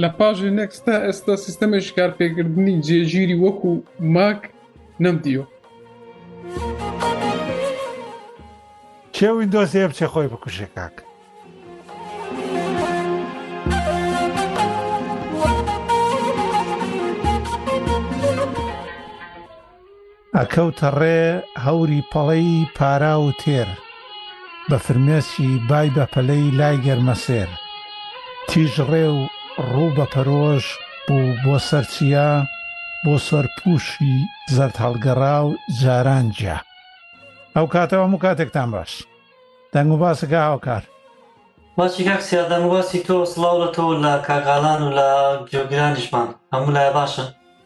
لە پاژی نەکس تا ئێستا سیستەمی شکارپێکردنی جێگیری وەکو ماک نەمدیوە کێ وینندۆز هەیە بچێ خۆی بکوژێ کاک ئەکەوتە ڕێ هەوری پەڵەی پارا و تێر بە فرمێسکی بای بە پەلەی لای گەرمەسێر تیژ ڕێ و ڕوو بە پەرۆش بوو بۆ سەر چیا بۆ سەر پووشی زەرد هەڵگەڕا و جاران جیا ئەو کاتەوە هەموو کاتێکتان باش دەنگ و باسەکە هاوکار باسی کاک سیا دەنگ و باسی تۆ سڵاو لە تۆ و لە کاک ئالان و لە گوێگرانیشمان هەموو لای باشن.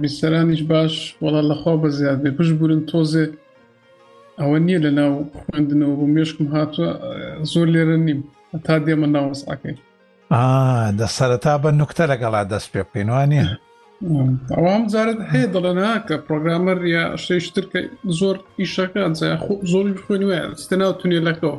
بیسەرانیش باش وەڵا لەخوا بە زیاد بێ پش بورن تۆزێ ئەوە نییە لە ناو خوێندنەوە بۆ مێشکم هاتووە زۆر لێرە نیم تا دێمە ناوەسعەکەی دە سەرەتا بە نوکتە لەگەڵا دەست پێ بکەین وانە ئەوام جارت هەیە دەڵێنا کە پرۆگرامەر یا شتێشتر کە زۆر ئیشەکە زۆری خوێنوێ ستە ناو تونێلەکەەوە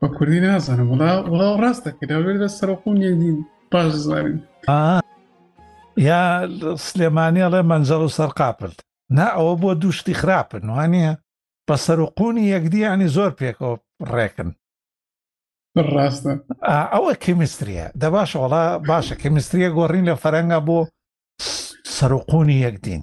بە کوردی نازانم وڵا وڵا ڕاست دەکەی داوێت لە سەرقون یەدین باش زانین یا سلێمانی ئەڵێ مەنجەڵ و سەرقاپرد نا ئەوە بۆ دوو شتی خراپن وانە بە سەرقونی یەکدیانی زۆر پێکەوە ڕێکن ڕاستە ئەوە کیمیستریە دە باشە وڵا باشە کیمیستریە گۆڕین لە فەرەنگا بۆ سەرقونی یەکدین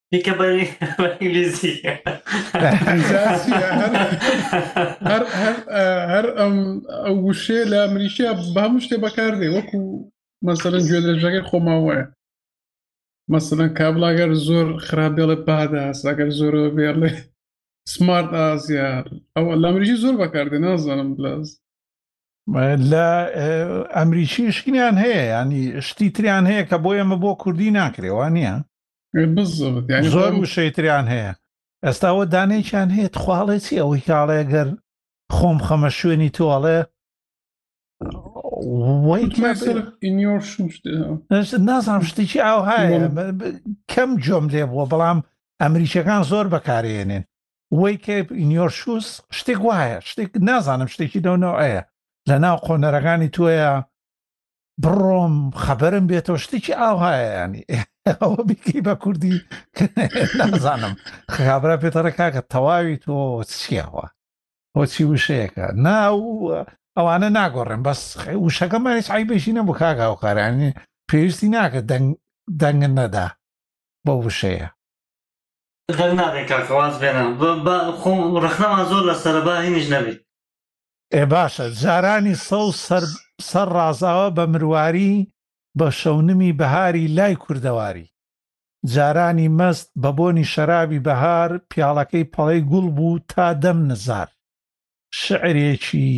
دیکە بە ئینگلیزی هەر ئەم ئەو وشێ لە مریشە بە هەموو شتێ بەکاردێ وەکو مەسەرەن گوێ درێژەکەی خۆماوەیە مەسەن کابلاگەر زۆر خراپ بێڵێ باداس ئەگەر زۆرەوە بێڵێ سمارت ئازیار ئەوە لە مریشی زۆر بەکاردێ نازانم بلاز لە ئەمریکی شتیان هەیە ینی شتی تریان هەیە کە بۆ ئێمە بۆ کوردی ناکرێوان نییە زۆر وشەی تریان هەیە ئێستاوە دانێکیان هەیە تخواڵێ چی ئەوەی کاڵێ گەر خۆم خەمە شوێنی تۆڵێ نازانام شتێکی ئاو هاە کەم جۆم لێ بووە بەڵام ئەمریکیەکان زۆر بەکارێنێن وەی کەپ ئینیۆر شووس شتێک وایە شتێک نازانم شتێکی دەونەوە ئەیە لە ناو قۆنەرەکانی تۆیە بڕۆم خەبەرم بێتەوە شتێکی ئاوهایە ینی ئەوە بیکەی بە کوردی نازانم خابرا پێتەڕە کاکە تەواوی تۆ چیەوە بۆچی وشەیەەکە ناو ئەوانە ناگۆڕێن بەس وشەکە ماێش عیبێکی نەبوو کاک هاوکارانی پێویستی ناکە دەنگ نەدا بۆ وشەیە دەنگ نادەن کاکەواز بێنە خۆم ڕخنەما زۆر لە سەربا هینیش نەبیت ئێ باشە جارانی سەو سەر سەر ڕازاوە بە مرواری بە شەونمی بەهاری لای کوردەواری جارانی مەست بە بۆنی شەرابی بەهار پیاڵەکەی پەڵەی گوڵ بوو تا دەم نزار شعرێکی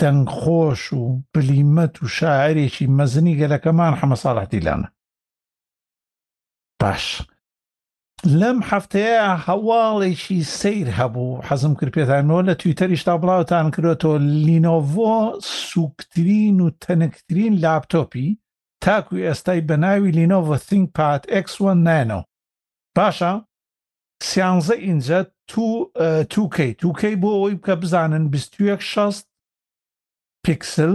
دەنگ خۆش و بلیمەت و شاعرێکی مەزنی گەلەکەمان حەمە ساڵح دیلانە باش لەم هەفتەیە هەواڵێکی سەیر هەبوو حەزم کرد پێتانەوە لە تویتەریشتا بڵاوتان کرێتەوە لینۆڤۆ سوکترین و تەنکترین لاپتۆپی تاکو ئێستای بە ناوی لینۆڤۆ ثینگ پات X1 نانۆ باشە سیانزە ئینجە توکەی توکەی بۆ ئەوی بکە بزانن 21 پیکسل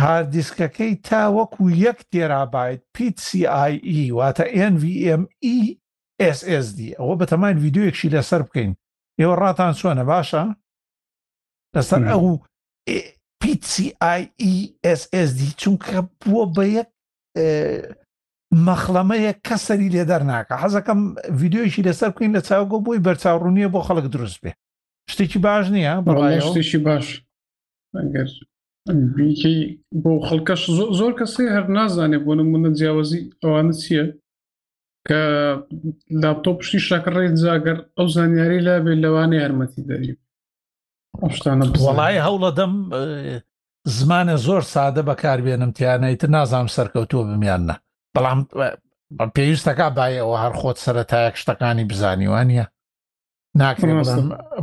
هاردیسکەکەی تا وەکو یەک تێرابایت PCIe واتە NVMe SSD ئەوە بەتەمان یددیوەکشی لەسەر بکەین ئێوە ڕاتان چۆنە باشە لەسەر ئەو PCIe SSD چونکە بووە بە یەک مەخلەمەیە کەسەری لێ دەرناکە حەزەکەم یددیوەکشی لەسەر بکەین لە چاوگە بۆی بەرچاوڕونیە بۆ خەڵک دروست بێ شتێکی باش نییە بەڵێ شتێکی باش ئەگەر بیکەی بۆ خەڵکەش زۆر کەسی هەر نازانێت بۆ نمونە جیاوازی ئەوانە چییە کە لاپتۆپ پشتی شەکڕێ جاگەر ئەو زانیاری لا بێت لەوانێ هەرمەتی دەری ئەشتانە بڵی هەوڵەدەم زمانە زۆر سادە بەکاربێنم تیانەیت نازانم سەرکەوتووە بمیاننا بەڵام پێویستەکە باەوە هەر خۆت سەرەتایەک شتەکانی بزانیوانە ناکرێت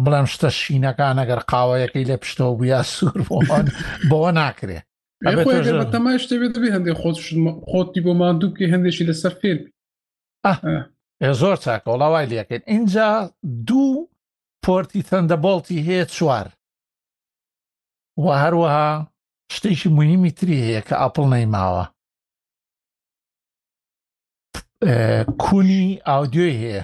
بڵێم شتە شینەکان ئەگەر قاوەیەکەی لە پشتەوە بووە سوور بۆن بەوە ناکرێ تەمای شتێ بێت بێ هەندێک خۆ خۆتی بۆ مادوو بکە هەندێکی لەسەر فێر زۆر چاکە وڵاوای لەکەین اینجا دوو پۆرتی تەندە بۆڵتی هەیە چوار و هەروەها شتێکی مهمی تری هەیە کە ئاپل نەیماوە کونی ئاودیۆی هەیە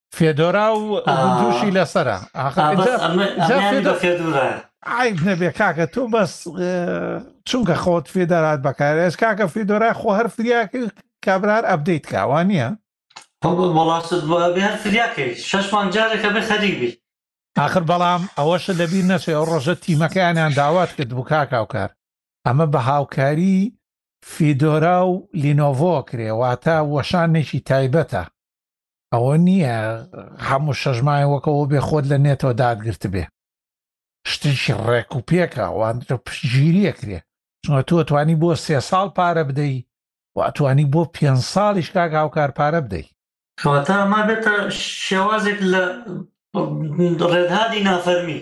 فێدۆرا و گونجوشی لەسەرە ئایب نەبێ کاکە تۆ بەس چونکە خۆت فێدارات بەکارێش کاکە فێدۆرای خۆ هەر فریاک کابرار ئەبدەیت کاوان نییە بەڵاست بۆ ئەبێ هەر فریاکەیت شەش مانگ جارێکە بێ خەریک بیت آخر بەڵام ئەوەشە لەبیر نەچێ ئەو ڕۆژە تیمەکەیانیان داوات کرد بوو کاکاوکار ئەمە بە هاوکاری فیدۆرا و لینۆڤۆ کرێ واتە وەشانێکی تایبەتە ئەوە نییە هەموو شەژمای وەکەوە بێ خۆت لە نێتەوە دادگرت بێ شتێکی ڕێک و پێکە وان پشتگیریە کرێ چونە تۆ توانی بۆ سێ ساڵ پارە بدەی و ئەتوانی بۆ پێ ساڵیش کاک هاوکار پارە بدەی کەواتە ئەما بێتە شێوازێک لە ڕێدهادی نافەرمی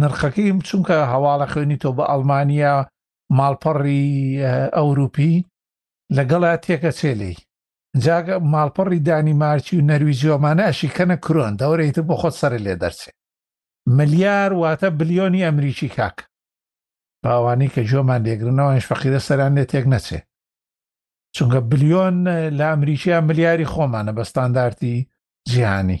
نرخەکەیم چونکە هەواڵە خوێنی تۆ بە ئەڵمانیا ماڵپەڕی ئەوروپی لەگەڵا تێکە چێلی جاگە ماڵپەڕی دانی مارچی و نەرویجیۆمانە ئەشیکەنە کرۆن دەورەیت بۆ خۆت سەر لێ دەرچێت ملیار واتە بلیۆنی ئەمریکی کاک باوانی کە جۆمان لێگرنەوەش فەقیرە سەران لێ تێک نەچێ چونکە بلیۆن لە ئەمریکیا ملیاری خۆمانە بە ستاندارتی جیهانی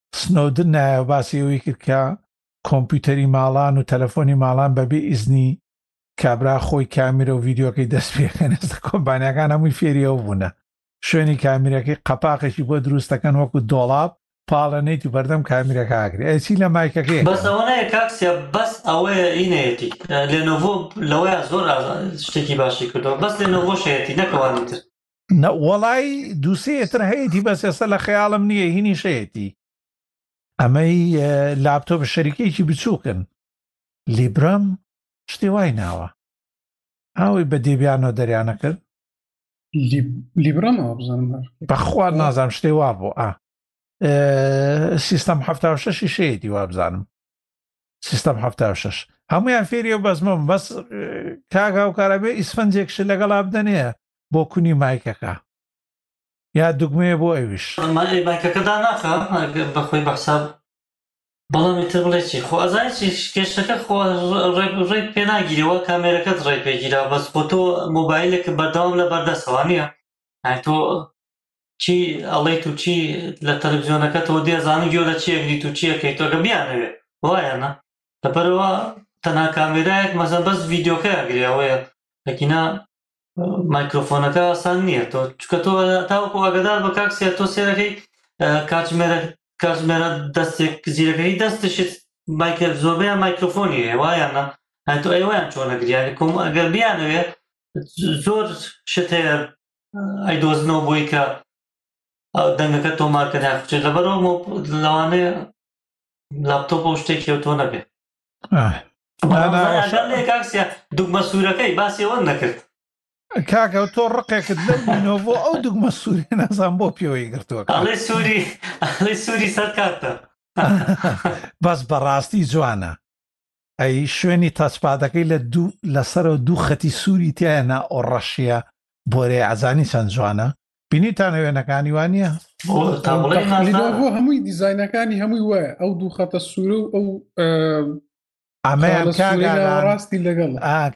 سنۆودن نایەو باسی ئەوەی کرد کە کۆمپیوتەری ماڵان و تەلەفۆنی ماڵان بەبێ ئیزنی کابرا خۆی کامیرە و ڤیددیوکەی دەست پێکەن ئێستا کۆمپانیەکان هەمووی فێری ئەو بوونە شوێنی کامیرەکەی قەپاقێکی بۆ دروستەکەن وەکو دۆڵاب پاڵە نەیت و بەردەم کامیرەکە ئاگری ئەچی لە مایکەکەی بەس ئەوە نەیە کاک سیا بەس ئەوەیە ئی نەیەتی لێنۆڤۆ لەوەیە زۆر ئازا شتێکی باشی کردووە بەس لێنۆڤۆش هەیەتی نەک ئەوانی تر نە وەڵای دووسێ تر هەیەی بەس ئێستا لە خەیاڵم نییە هینی شەیەتی ئەمەی لاپتۆپ شەریکێکی بچووکن لیبرام شتێ وای ناوە ئاوەی بە دێبیانەوە دەریانە کرد لیبرامەوە بزانم بەخوا نازانم شتێ وا بۆ ئا سیستم ه شەشی شەیەتی وابزانم سیستەم حەفتا و شەش هەمویان فێری ئەو بەزمە بوون بەس کاک هاوکار ئەبێ ئیسفەنجێکشت لەگەڵا بدەنێ بۆ کونی مایکەکە یا دوگمەیە بۆ ئەویش مایکەکە داناخە ئەگەر بە خۆی بە حساب بەڵام ئیتر بڵێ چی خۆ ئەزانی چی کێشەکە خۆ ڕێ ڕێ پێ ناگیرەوە کامێرەکەت ڕێ پێگیرا بەس خۆ تۆ مۆبایلێکە بەردەوام لە بەردەستەوە نییە یانی تۆ چی ئەڵێیت و چی لە تەلەفزیۆنەکەتەوە دێ ئەزانن گوێ لە چییەک دیت و چییەکەیت ئەگە بیانەوێ وایە نا لەبەرەوە تەنها کامێرایەک مەزە بەس ڤیددیوکە ئەگری ئەوەیە لەکینا مایکرۆفۆنەکە ئاسان نییە تۆ چکە تۆ تاوەکو ئاگدار بە کاک سێ تۆ سێرەکەی کاتژمێرە کاتژمێرە دەستێک زیرەکەی دەستشت مایکرۆ زۆربیان مایکرۆفۆنی هەیە وایە نا هەتو ئەیوەیان چۆنە گریانی کۆم ئەگەر بیانەوێ زۆر شت هەیە ئەیدۆزنەوە بۆی کە دەنگەکە تۆمارکە ناخچێت لەبەرەوە لەوانەیە لاپتۆپ بۆ شتێک کێوتۆ نەبێت کاکسیا دوگمە سوورەکەی باسیەوە نەکرد کاکە تۆ ڕقێکت لەو نینۆ بۆ ئەو دوگمە سووری نازان بۆ پێوەی گرتووە ئەڵێ سووری ئەڵێ سووری سەر کارتە بەس بەڕاستی جوانە ئەی شوێنی تاچپادەکەی لە دوو لەسەرەوە دوو خەتی سووری تایە نا ئەو ڕەشیە بۆرەی ئەزانی چەند جوانە بینیتانە وێنەکانی وانە بۆ هەمووی دیزینەکانی هەمووی وایە ئەو دوو خەتە سوورە و ئەو ئەمەڕاستی لەگەڵ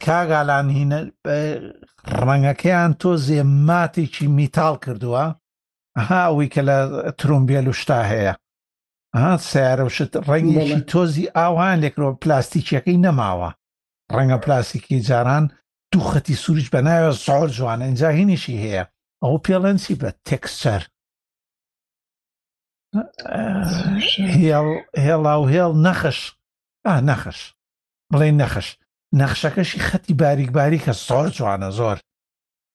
کاگالان هینە ڕەنگەکەیان تۆ زێماتێکی میتال کردووە ها ئەوەی کە لە ترومبیل و شتا هەیە سیارەشت ڕەنگی تۆزی ئاوان لێکەوە پلاستیکیەکەی نەماوە ڕەنگە پلاستیکی جاران دوو خەتی سوورج بە ناوە زۆر جوانە ئەجا هینیشی هەیە ئەو پێڵەنسی بە تێکسچەر هێڵا و هێڵ نەخش نەخش بڵێ نەخش نەخشەکەشی خەتی باریک باریکە زۆر جوانە زۆر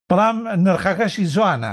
بەڵام نرخەکەشی جوانە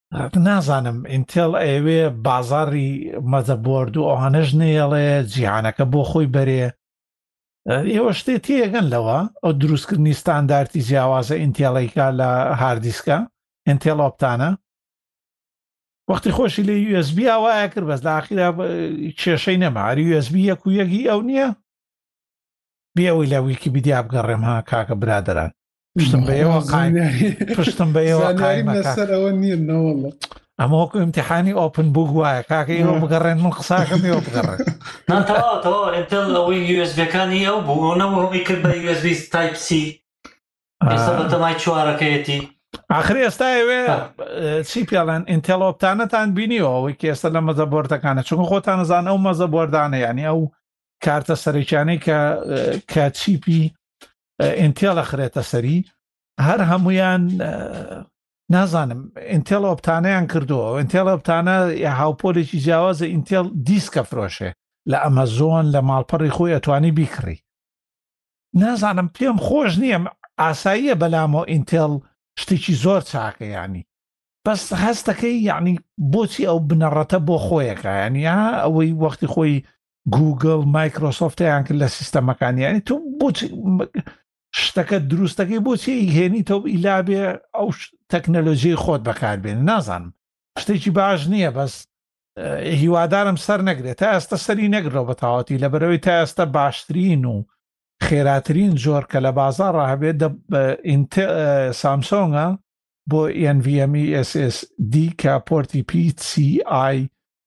نازانم ئینتێڵ ئەوێ بازاری مەدەبۆرد و ئەوانەش نێڵێ جیهانەکە بۆ خۆی بەرێ ئێوە شتێ تێگەن لەوە ئەو دروستکردنی ستاندارتی جیاوازە ئینتێڵیکا لە هاردیسکە ئینتێڵۆپتانە وەختی خۆشی لە USB وایە کرد بەس داخیرا کێشەی نەماری USB یەک و یەکی ئەو نییە بێەوەی لە ویکیبیدیا بگەڕێم ها کاکە برادران پشتم بە ئێوە قایم پشتم بە ئێوە قایم لەسەر ئەوە نییە نەوەڵە ئەمە وەکو امتحانی ئۆپن بوو وایە کاکە ئێوە بگەڕێن من قساکەم ئێوە بگەڕێن ناتەواوەوە ئەتەڵ ئەوەی یوسبەکانی ئەو بوو ئەو نەوەڕی کرد بە یوسبی تایپ سی ئێستا بە تەمای چوارەکەیەتی آخر ئێستا ئەوێ چی پێڵێن ئینتەلۆپتانەتان بینیەوە ئەوەی ئێستا لە مەزە بردەکانە چون خۆتان نزان ئەو مەزە بردانە ینی ئەو کارتە سەرکیانەی کە کە چیپی ئینتێڵ ئەخرێتە سەری هەر هەمویان نازانم ئینتێڵ ئۆپتانیان کردووە ئینتێڵ ئۆپتانە هاوپۆلێکی جیاوازە ئینتێڵ دیسکە فرۆشێ لە ئەمەزۆن لە ماڵپەڕی خۆی ئەتوانی بیکڕی نازانم پێم خۆش نییە ئاساییە بەلامەوە ئینتێڵ شتێکی زۆر چاکەیانی بەس هەستەکەی یعنی بۆچی ئەو بنەڕەتە بۆ خۆیەکە ینی ئەوەی وەختی خۆی گوگڵ مایکرۆسۆفتیان کرد لە سیستەمەکانیانی تۆ بۆ شتەکە دروستەکەی بۆچی هێنی تۆ ئیلابێ ئەو تەکنەلۆژیی خۆت بەکاربێن نازانم شتێکی باش نییە بەس هیوادارم سەر نەگرێت تا ئێستا سەری نەگرەوە بە تاواتی لە بەرەوەی تا ئێستا باشترین و خێراترین زۆر کە لە بازار ڕاهبێت سامسۆنگە بۆ NVMe SSD کە پۆرتی PCI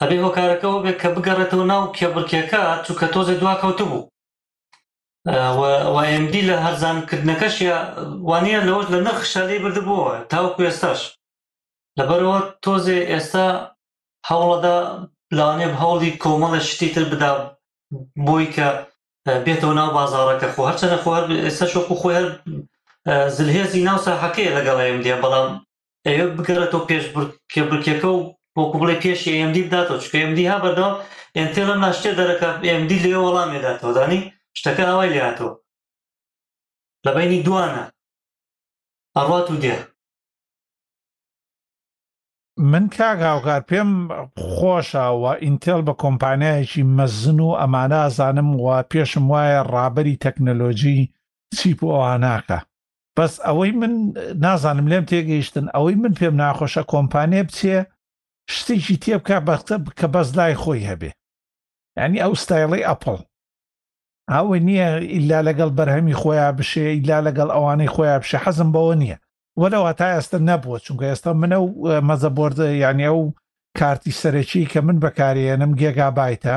ئەبێ هۆکارەکە ئەوە بێت کە بگەڕێتەوە ناو کێبڕکێکە چونکە تۆزێ دوا کەوتبوو ئەمدی لە هەرزانکردنەکەش وانە لەوەش لە نرخشا لێ بردبووەوە تاوەکو ئێستاش لەبەرەوە تۆزێ ئێستا هەوڵەدا لاانێ هەوڵی کۆمەڵە شتی تر بدا بۆی کە بێتەوە ناو بازارەکە خۆ هەرچەنە خۆ ئێستا شۆکو خۆی هەر زلهێزی ناو ساحەکەی لەگەڵ ئەمدیە بەڵام ئەوێ بگەڕێتەوە پێش بڕکێکە و وەکو بڵێ پێشی ئەمD بداتەوە چکە ئەمD ها بەردەوام ئەتێ لەم ناشتێ دەرەکە ئەمD لێ وەڵامێ داتەوە دانی شتەکە ئاوای لاتەوە لە بینی دوانە ئەڕات و دێ من کاک هاوکار پێم خۆشە و ئینتێل بە کۆمپانیایەکی مەزن و ئەمانە ئازانم و پێشم وایە ڕابەری تەکنەلۆجی چیپ ئەواناکە بەس ئەوەی من نازانم لێم تێگەیشتن ئەوەی من پێم ناخۆشە کۆمپانێ بچێ شتێکی تێ بکە بەختە بکە بەس لای خۆی هەبێ ینی ئەو ستایڵی ئەپڵ ئەوە نییە ئیلا لەگەڵ بەرهەمی خۆیان بشێ ئیلا لەگەڵ ئەوانەی خۆیان بشە حەزم بەوە نییە وەرەوە تا ئێستا نەبووە چونکە ئێستا منە و مەزە بردە یانە و کارتی سەرەکی کە من بەکارێنم گێگا بایتە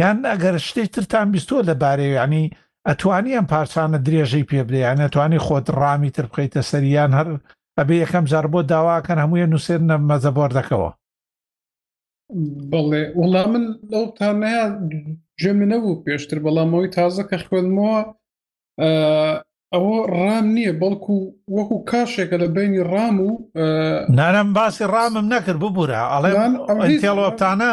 یان ئەگەر شتێک ترتان بیستوە لە بارەی یعنی ئەتوانی ئەم پارچانە درێژەی پێ بدە یان ئەتوانی خۆت ڕامی تر بخیتە سەریان هەر ئەبێ یەکەم جار بۆ داواکەن هەموویە نووسێن نەمەزە بۆردەکەەوە بڵێ وڵا من لەو تانەیە جێمی نەبوو پێشتر بەڵامەوەی تازە کە خوێنمەوە ئەوە ڕام نییە بەڵکو وەکو کاشێکە لە بینی ڕام و نانم باسی ڕامم نەکرد ببوورە ئەڵێ ئەم تێڵۆپتانە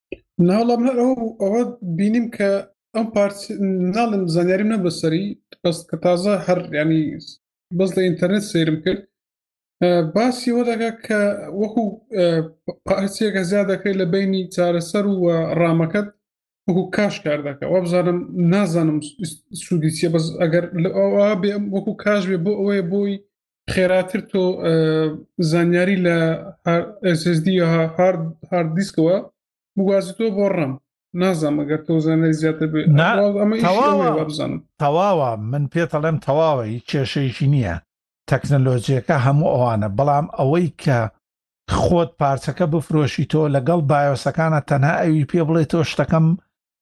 ناڵم هەر ئەو ئەوە بینیم کە ئەم پارت ناڵم زانیاریم نە بەسەری بەس کە تازە هەر ینی بەس لە ئینتەرنێت سێرم کرد باسی وە دەکە کە وەکو پارچێکە زیاد دەکرێت لە بینی چارەسەر و ڕامەکەت وەکو کاش کار دەکە وە بزانم نازانم سوودی چیە بەس ئەگەر لە ئەوە بێ وەکو کاش بێ بۆ ئەوەیە بۆی خێراتر تۆ زانیاری لە SSD هارد دیسکەوە بگوازیتەوە بۆ ڕم نازانم گەر تۆ زانای زیاتر بزانم تەواوە من پێتەڵێم تەواوە هیچ کێشەیەکی نییە تەکنەلۆجیەکە هەموو ئەوانە بەڵام ئەوەی کە خۆت پارچەکە بفرۆشیتەوە لەگەڵ بایۆسەکانە تەنها ئەوی پێ بڵێتەوە شتەکەم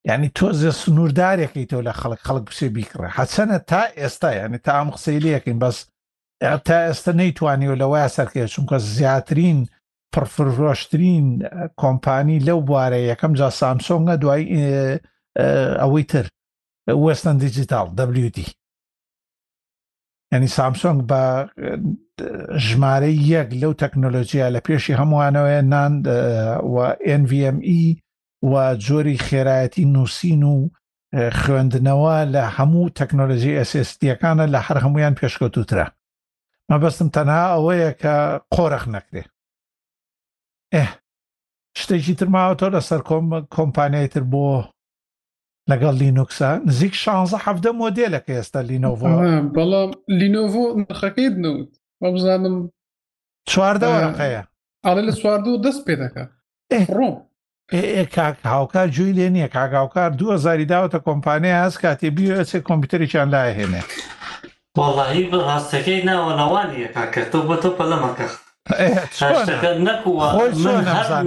یعنی تۆزێ سنووردارێکی تۆ لە خەڵک خەڵک بچێ بیکڕێ حەچەنە تا ئێستا یعنی تا ئەم قسەی لەکەین بەس تا ئێستا نەیتوانی و لەوەیە سەرکێ چونکە زیاترین پڕفرۆشترین کۆمپانی لەو بوارە یەکەم جا سامسۆنگە دوای ئەوەی تر وەستن دیجیتال WD ینی سامسۆنگ بە ژمارەی یەک لەو تەکنۆلۆژیە لە پێشی هەمووانەوەی نان و NVME و جۆری خێرایەتی نووسین و خوێندنەوە لە هەموو تەکنۆلژی ئەسستیەکانە لە هەر هەمویان پێشکەوتوترە مەبەستم تەنها ئەوەیە کە قۆرەخ نەکرێ شتێکی ترماوە تۆ لە سەر کۆم کۆمپانیای تر بۆ لەگەڵ لینوکسە نزیک 16 مۆدلە کە ئێستا لینۆڤۆ بەڵام لینۆڤۆ نرخەکەی نەوت بەبزانم چواردەوەقەیە ئاڵێ لە چواردو دەست پێ دەکات ڕوو کاک هاوکار جوی لێ نییە کاک هاوکار دووە زاری داوەتە کۆمپانیا هەز کاتێ بیێسێ کۆمپیوتەرێکیان لا هێنێ وڵی ڕاستەکەی ناوە ناوانە کاکە تۆ بۆ تۆ پەلەمەکە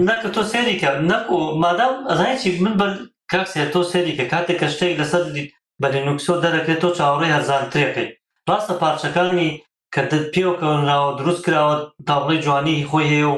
نەکە تۆ سێریکە نەکو مادام ئەزانیی من بە کاکسێ تۆ سێریکە کاتێک کە شتێک لەسەر دیت بە لینوکسۆ دەرەکرێت تۆ چاوەڕێ هەرزان ترێکەی ڕاستە پارچەکانی کە دەت پێوەکەونراوە دروست کراوە تاڵی جوانی خۆی هەیە و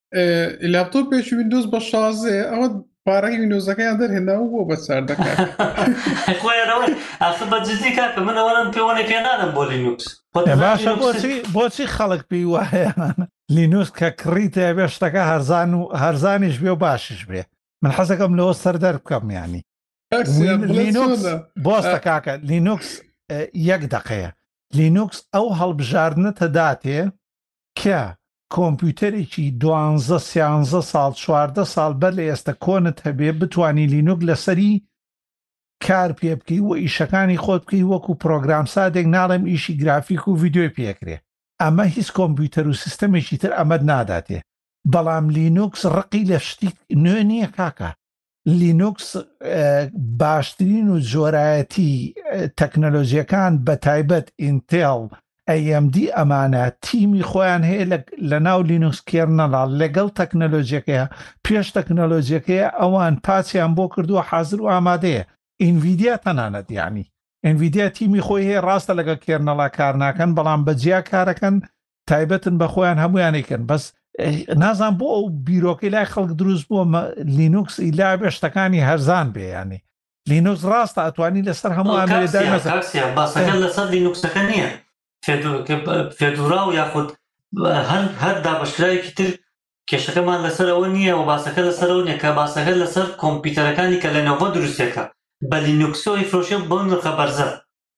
لاپتۆپێکی وینندۆز بە شازێ ئەوە پارەی وینۆزەکەیان دەرهێنا و بۆ بەسار دەکات خۆیانەوەی ئاخ بە جدی کاکە من ئەوەم پێوەێ پێنانم بۆ لینوکس باشە بۆچی بۆچی خەڵک پێی وایە لینوس کە کڕیتە بێ شتەکە هەرزان و هەرزانیش بێ و باشیش بێ من حەزەکەم لەوە سەر دەرکەم ینی بۆستە کاکە لینوکس یەک دقەیە لینوکس ئەو هەڵبژاردنە تەداتێ کە کۆمپیوتەرێکی دوانزە سیانزە ساڵ چواردە ساڵ بەر لە ئێستە کۆنت هەبێ بتوانی لینوک لەسەری کار پێ بکەی و ئیشەکانی خۆت بکەی وەکو پرۆگرام سادێک ناڵێم ئیشی گرافیک و ڤیدیۆی پێکرێ ئەمە هیچ کۆمپیوتەر و سیستەمێکی تر ئەمەت ناداتێ بەڵام لینوکس ڕقی لە شتی نوێ نییە کاکە لینوکس باشترین و جۆرایەتی تەکنەلۆژیەکان بە تایبەت ئینتێڵ AMD ئەمانە تیمی خۆیان هەیە لە ناو لینوکس کێر نەڵا لەگەڵ تەکنەلۆژیەکەیە پێش تەکنەلۆژیەکەیە ئەوان پاچیان بۆ کردووە حاضر و ئامادەیە ئینڤیدیا تەنانەت ینی ئەنڤیدیا تیمی خۆی هەیە ڕاستە لەگە کێرنەڵا کار ناکەن بەڵام بەجیا کارەکەن تایبەتن بە خۆیان هەمویانێکن بەس نازان بۆ ئەو بیرۆکەی لای خەڵک دروست بووە لینوکس ئیلا بێ شتەکانی هەرزان بێ ینی لینوکس ڕاستە ئەتوانی لەسەر هەموو لەسەر لینوکسەکە نییە فێدورا و یاخود هەر هەر دابشکراوێکی تر کێشەکەمان لەسەرەوە نییە و باسەکە لەسەرەوە نیە کە باسەکە لەسەر کۆمپیوتەرەکانی کە لەنەوە دروستێکە بە لینوکسەوەی فرۆشێ بۆ نرخە بەرزە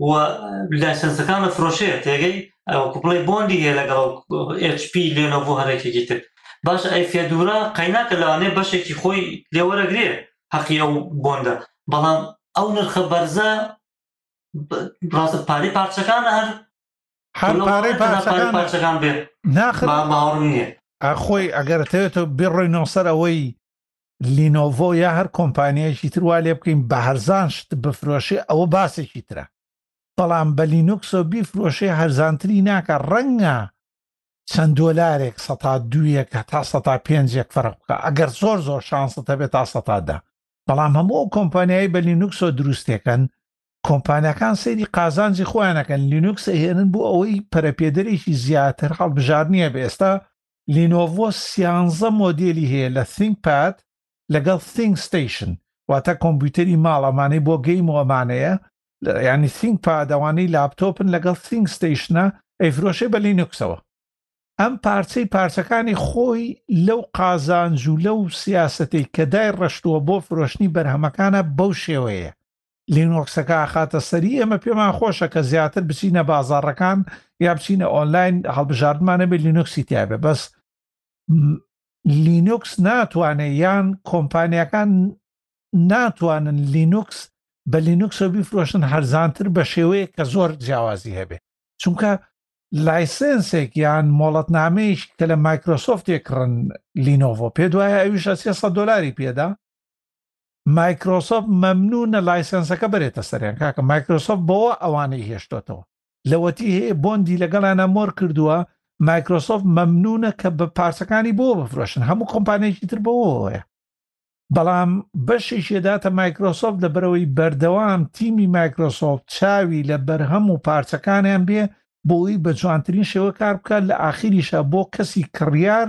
و لایسنسەکان لە فرۆشەیە تێگەی کوپڵی بۆندی هەیە لەگەڵ HP لێنە بۆ هەرێکێکی تر باش ئەی فێدورا قەیناکە لەوانێ بەشێکی خۆی لێوەرەگرێ حەقی ئەو بۆندە بەڵام ئەو نرخە بەرزە ڕاستە پارەی پارچەکان هەر هەر پارەی پارچەکان بێت ناخ باوەڕم نییە ئەخۆی ئەگەرتەوێتەوە بێڕۆی نۆسەر ئەوەی لینۆڤۆ یا هەر کۆمپانیایەکی تر وا لێ بکەین بە هەرزان شت بفرۆشێ ئەوە باسێکی ترە بەڵام بە لینوکسەوە بیفرۆشێ هەرزانتری ناکە ڕەنگە چەند دۆلارێک سەتا دوویەک هەتا سەتا پێنجێک فەرق بکە ئەگەر زۆر زۆر شانسە هەبێت تا سەتادا بەڵام هەموو ئەو کۆمپانیایی بە لینوکسۆ دروستەکەن کۆمپانیەکان سەیری قازانجی خۆیانەکەن لینوکس هێنن بۆ ئەوەی پەرەپێدەرێکی زیاتر هەڵبژارنیە بە ئێستا لینۆڤۆ سیانزە مۆدێلی هەیە لە ثینک پاد لەگەڵ ثینک ستەیشن واتە کۆمپیوتەری ماڵ ئەمانەی بۆ گەیم و ئەمانەیە ینی ثینک پاد ئەوانەی لاپتۆپن لەگەڵ ثینک ستەیشنە ئەیفرۆشێ بە لینوکسەوە ئەم پارچەی پارچەکانی خۆی لەو قازانج و لەو سیاسەتەی کە دای ڕشتووە بۆ فرۆشتنی بەرهەمەکانە بەو شێوەیە لینۆکسەکە ئەخاتە سەری ئێمە پێمان خۆشە کە زیاتر بچینە بازاڕەکان یا بچینە ئۆنلاین هەڵبژاردمانەبێت لینۆکسی تیاابێ بەس لینوکس ناتوانێت یان کۆمپانیەکان ناتوانن لینوکس بە لینوکسەوە بیفرۆشن هەرزانتر بە شێوەیە کە زۆر جیاوازی هەبێ چونکە لایسنسێک یان مۆڵەتنامەیەش کە لە مایکرۆسۆفتێک کڕن لینۆڤۆ پێ دوایە ئەویش 300 دلاری پێدا مایکرۆسۆفت مەمنونە لایسێنسەکە بەرێتە سەریان کاکە مایکرۆسۆفت بەوە ئەوانەی هێشتۆتەوە لەوەتی هەیە بۆندی لەگەڵیان ئەمۆر کردووە مایکرۆسۆفت مەمنونە کە بە پارچەکانی بۆ بفرۆشن هەموو کۆمپانێکی تر بەوەیە بەڵام بەشێکی داتە مایکرۆسۆفت لە بەرەوەی بەردەوام تیمی مایکرۆسۆفت چاوی لە بەرهەم و پارچەکانیان بێ بۆی بە جوانترین شێوە کار بکات لە ئاخیریشە بۆ کەسی کڕیار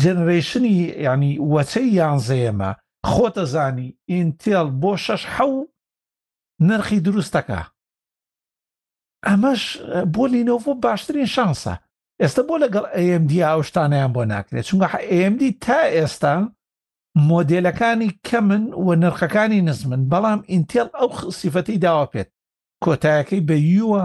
جنرەیشنی ینی وەچەی یانزەیەمە خۆتەزانی ئینتێڵ بۆ شش ح نرخی دروستەکە ئەمەش بۆ لینۆڤۆ باشترین شانسە ئێستا بۆ لەگەڵ ئەMD ئەو شتانیان بۆ ناکرێت چونگە ئەMD تا ئێستا مۆدلەکانی کەمن و نرخەکانی نزمن بەڵام ئینتێڵ ئەو سیفەتی داوا پێێت کۆتایەکەی بە یووە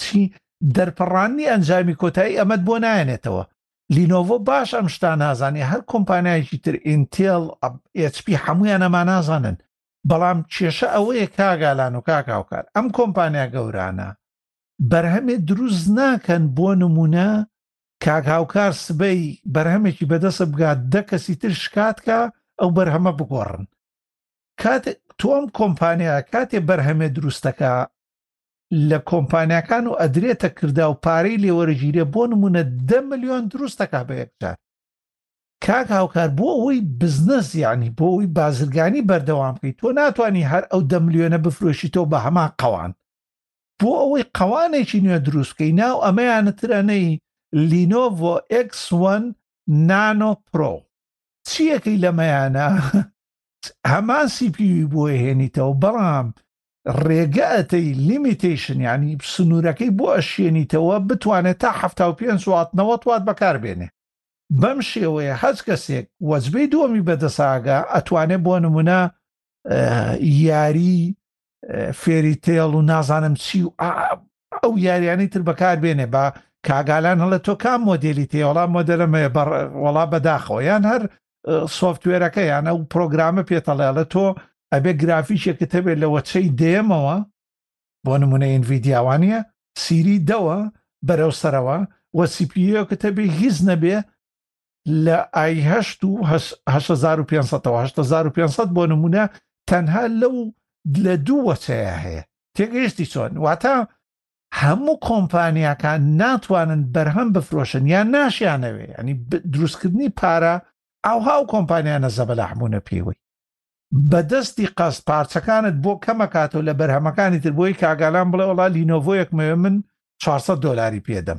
چی دەرپەڕاندنی ئەنجامی کۆتایی ئەمەت بۆ نایەنێتەوە لینۆڤۆ باش ئەم شتا نازانێ هەر کۆمپانایکی تر ئینتێل ئەچP هەمویان ئەما نازانن بەڵام کێشە ئەوەیە کاگالان و کاکاوکار ئەم کۆمپانیا گەورانە بەرهەمێ دروست ناکەن بۆ نمونە کاک هاوکار سبەی بەرهەمێکی بەدەسە بگات دە کەسی تر شکاتکە ئەو بەرهەمە بگۆڕن کات تۆم کۆمپانیا کاتێ بەرهەمێ دروستەکە لە کۆمپانیاکان و ئەدرێتە کرداو پارەی لێ وەرەگیرێ بۆ نمونە دە ملیۆن دروست دەکا بە یەکجار کاک هاوکار بۆ ئەوەی بزنس یعنی بۆ ئەوەی بازرگانی بەردەوام بکەیت تۆ ناتوانانی هەر ئەو دە ملیۆنە بفرۆشیتەوە بە هەمان قەوان بۆ ئەوەی قەوانێکی نوێ دروستکەی ناو ئەمەیانە ترەنەی لینۆڤۆ X1 نانۆ پرۆ چیەکەی لەمەیانە هەمان سیپیوی بۆیە هێنیتەوە بەڵام ڕێگە ئەتەی لیمیتیشن یعنی سنوورەکەی بۆ ئەشێنیتەوە بتوانێت تا هەفتا و پێنج وات نەوەت وات بەکار بێنێ بەم شێوەیە هەچ کەسێک وەجبەی دووەمی بەدەساگە ئەتوانێت بۆ نمونە یاری فێری تێڵ و نازانم چی و ئەو یاریانەی تر بەکاربێنێ با کاگالان هەڵێ تۆ کام مۆدیلی تێ وەڵام مۆدەلم هەیە بەڕ وەڵا بەداخەوە یان هەر سوفتوێرەکە یان ئەو پرۆگرامە پێتەڵێڵە تۆ ئەبێ گرافیشێکە تەبێت لە وەچەی دێمەوە بۆ نمونە ئینڤیدیاوانە سیری دەوە بەرەو سەرەوە وە سیپیەکە تەبێ هیز نەبێ لە ئای هەشت و هەشت هەزار و پێنج سەدەوە هەشت هەزار و پێنج سەد بۆ نموونە تەنها لەو لە دوو وەچەیە هەیە تێگەیشتی چۆن واتە هەموو کۆمپانیاکان ناتوانن بەرهەم بفرۆشن یان ناشیانەوێ ینی دروستکردنی پارە ئاوها و کۆمپانیانە زەبەلاحبوونە پێوەی بەدەستی قەست پارچەکانت بۆ کەمەکاتەوە لە بەرهەمەکانی تر بۆی کاگالان بڵێ وڵا لینۆڤۆیەکمەوێ من 400 دلاری پێدەم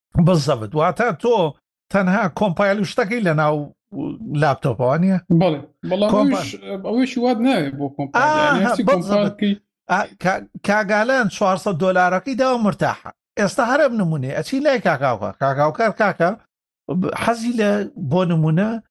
بزەبت واتە تۆ تەنها کۆمپایل و شتەکەی لە ناو لاپتۆپەوە نیە بڵێ ئەوەیشی وات ناوێ بۆ کۆمپایل کاگالان 400 دلارەکەی داوە مرتاحە ئێستا هەرم نمونێ ئەچی لای کاکاوکە کاکاوکار کاکە حەزی لە بۆ نمونە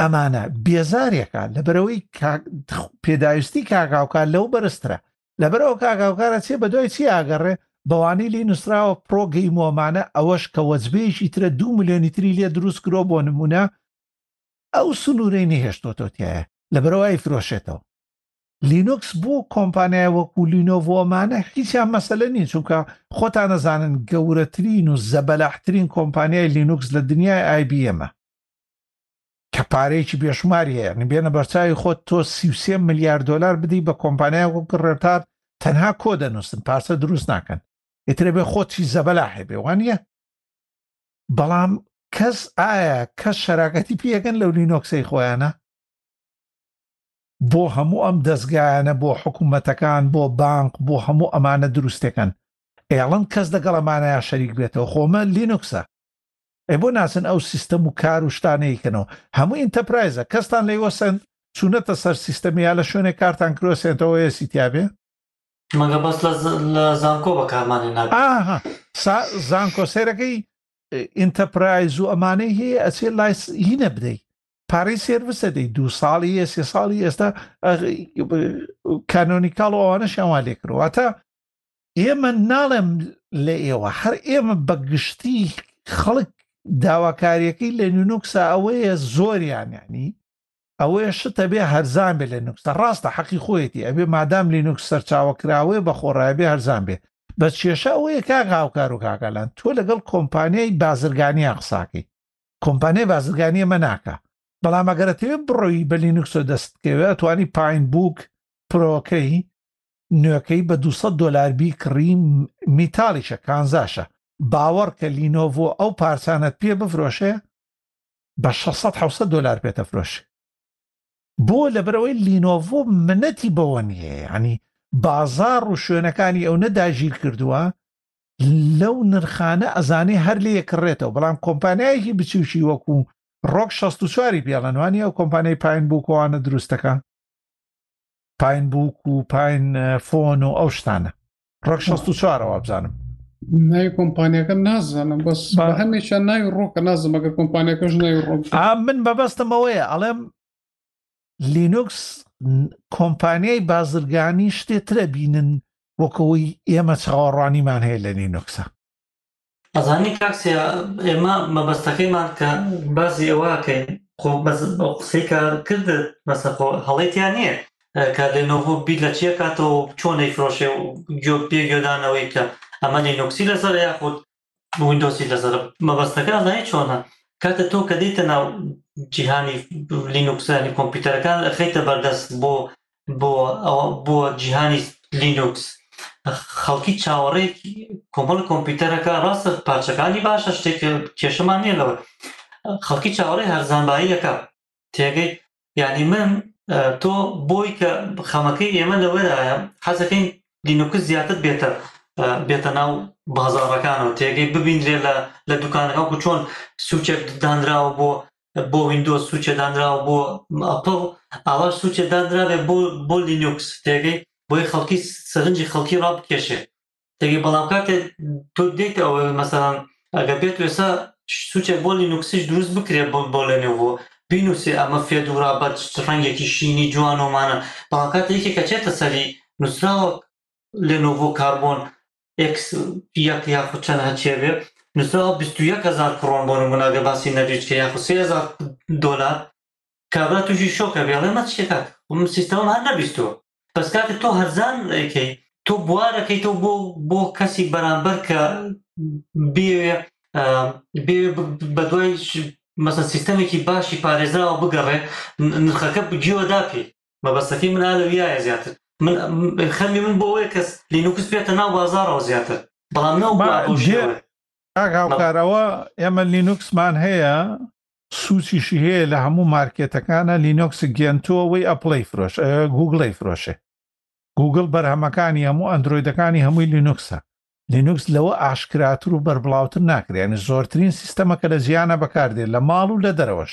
ئەمانە بێزارێکە لەبەرەوەی پێداویستی کاگااوکار لەو بەرزترە لەبەرەوە کاگااوکارە چێ بە دوای چی ئاگەڕێ بەوانەی لی نووسراوە پرۆگەی مۆمانە ئەوەش کە وەجبەیەکی ترە دو میلیۆنی تری لێ دروست کرۆ بۆ نمونە ئەو سنوورەی نەهێشتۆتۆتیایە لەبەرەوەی فرۆشێتەوە لینوکس بۆ کۆمپانیای وەکو لینۆڤۆمانە هیچیان مەسلە نین چونکە خۆتان نەزانن گەورەترین و زەبەلاحترین کۆمپانیای لینوکس لە دنیای آیBMە کە پارەیەکی بێشوماری هەیە، یانی بێنە بەرچاوی خۆت تۆ سی و سێ ملیار دۆلار بدەی بە کۆمپانیایەک وەک ڕێتار تەنها کۆد دەنووسن پارچە دروست ناکەن ئیتر ئەبێ خۆت هی زەبەلاحێ بێ وا نییە؟ بەڵام کەس ئایا کەس شەراکەتی پێکەن لەو لینۆکسەی خۆیانە؟ بۆ هەموو ئەم دەستگایانە بۆ حکوومەتەکان بۆ بانق بۆ هەموو ئەمانە دروستەکەن ئێڵن کەس دەگەڵ ئەمانەیە شەریک بێتەوە خۆمە لینوکسە ئەی بۆ ناچن ئەو سیستەم و کار و شتانەی کەنەوە هەموو ئینتەپرایزە کەستان لەی وەسەند چونەتە سەر سیستەمی یا لە شوێنێک کارتان کرۆ سێنتەوە یەسی تیابێ مەگە بەس لە زانکۆ بەکارمان هێنا ئاها سا زانکۆ سێرەکەی ئینتەپرایز و ئەمانەی هەیە ئەچێ لای هینە بدەیت پارەی سێرڤسە دەی دو ساڵی یە سێ ساڵی ئێستا کانۆنیکاڵ ئەوانەشیانوا لێکرەوە تا ئێمە ناڵێم لە ئێوە هەر ئێمە بە گشتی خەڵک داواکاریەکەی لە نونوکسا ئەوەیە زۆریان ینی ئەوەیە شتە بێ هەرزان بێ لە نوکسە ڕاستە حەقی خۆیەتی ئەبێ مادام لینوک سەرچاوە کراوەیە بە خۆڕای بێ هەرزان بێ بە کێشە ئەوەیە کا غاوکار و کاکەلان تۆ لەگەڵ کۆمپانیای بازرگانیە قساکەی کۆمپانیای بازرگانیە مە ناکە بەڵام ئەگەرەتەوێت بڕۆی بە لینوکسۆ دەستکەوێت توانی پاین بووک پرۆکەی نوێکەی بە دوو سەد دۆلار بیکڕی میتاڵیشە کانزاشە باوەڕکە لینۆڤۆ ئەو پارچانەت پێ بفرۆشێ بە 600 700 دلار پێتەفرۆشێ بۆ لەبەرەوەی لینۆڤۆ منەتی بەوە نییە ینی بازار و شوێنەکانی ئەو نەداگیر کردووە لەو نرخانە ئەزانێ هەر لێ کڕێتەوە بەڵام کۆمپانیایەکی بچوکی وەکو ڕۆک 64 پێڵەنوانی ئەو کۆمپانیای پایین بووکەوانە دروستەکە پاین بووک و پاین فۆن و ئەو شتانە ڕۆک 64 وابزانم ناوی کۆمپانیەکەم نازانم بەس هەمیشە ناوی ڕۆکە نازمەکە کۆمپانیەکەش ناوی ڕۆک من بەبستمەوەیە ئەڵێم لینوکس کۆمپانیای بازرگانی شتێترە بینن وەکەوەی ئێمە چاوەڕوانیمان هەیە لە لینوکسە ئەزانی کاک سیا ئێمە مەبەستەکەیمان کە باسی ئەوەکەین خۆ بەس ئەو قسەی کە کردت بەسە خۆ هەڵەی تیا نییە کە لێنۆڤۆ بیر لە چیە کاتەوە و چۆن نەیفرۆشێ و گوێ پێ گوێدانەوەی کە ئەمە لینوکسی لەسەر یاخود ویندۆسی لەسەر مەبەستەکە ئەزانی چۆنە کاتە تۆ کە دێتە ناو جیهانی لینوکسانی کۆمپیوتەرەکان ئەخەیتە بەردەست بۆ بۆ بۆ جیهانی لینوکس خەڵکی چاوەڕێکی کۆمەڵ کۆمپیوتەرەکە ڕاستە پارچەکانی باشە شتێک کێشەمان نیە لەوە خەڵکی چاوەڕێ هەرزانباییەکە تێگەی یعنی من تۆ بۆی کە خەمەکەی ئێمە لەوەرایە حەزەکەین لینوکس زیاتر بێتە بێتە ناو بازاڕەکانەوە تێگەی ببینرێ لە لە دوکانەکە وکو چۆن سوچێک دانراوە بۆ بۆ وینندۆز سوچە دانراوە بۆ ئەپڵ ئاوا سوچە دانراێ بۆ بۆ لینوکس تێگەی بۆی خەڵکی سەرنجی خەڵکی ڕاپ کێشێ تێگەی بەڵام کاتێ تۆ دێت ئەوە مەسەران ئەگە بێت وێسا سوچێک بۆ لینوکسیش دروست بکرێ بۆ بۆ لەنێوۆ بینوسێ ئەمە فێدورا بە ڕەنگێکی شینی جوانۆمانە بەڵام کاتێکی کەچێتە سەری نووسراوە لەنۆڤۆ کاربۆن ئێکس یەک یاخود چەند هەرچیە بێ نووسراوە بیست و یەک هەزار کڕۆن بۆ نموونە گەر باسی نەرویج کە یاخود سێ هەزار دۆلار کابرا تووشی شۆکە بێ ئەڵێ مە چی کاک من سیستەمم هەر نەبیستووە بەس کاتێک تۆ هەرزان ئەیکەی تۆ بوارەکەیتەوە بۆ بۆ کەسی بەرامبەر کە بێوێ ئەم، بێ بە دوای مەسە سیستەمێکی باشی پارێزراوە بگەڕێ نرخەکە بگیوە داپی مەبەستەکەی من ئا لەویایە زیاتر من خەمی من بۆ ئەوەیە کەس لینوکس بێتە ناو بازاڕەوە زیاتر بەڵام نەوەکو با ئەپڵ جێ شیاوێ کاک هاوکار ئەوە ئێمە لینوکسمان هەیە سوچیشی هەیە لە هەموو مارکێتەکانە لینوکس گێنتۆ ئەوەی ئەپڵەی فرۆش ئە، گوگڵی فرۆشێ گوگڵ بەرهەمەکانی هەموو ئەندرۆیدەکانی هەمووی لینوکسە لینوکس لەوە ئاشکراتر و بەربڵاوتر ناکرێنی زۆرترین سیستەمە کە لە جیهانە بەکاردێت لە ماڵ و لە دەرەوەش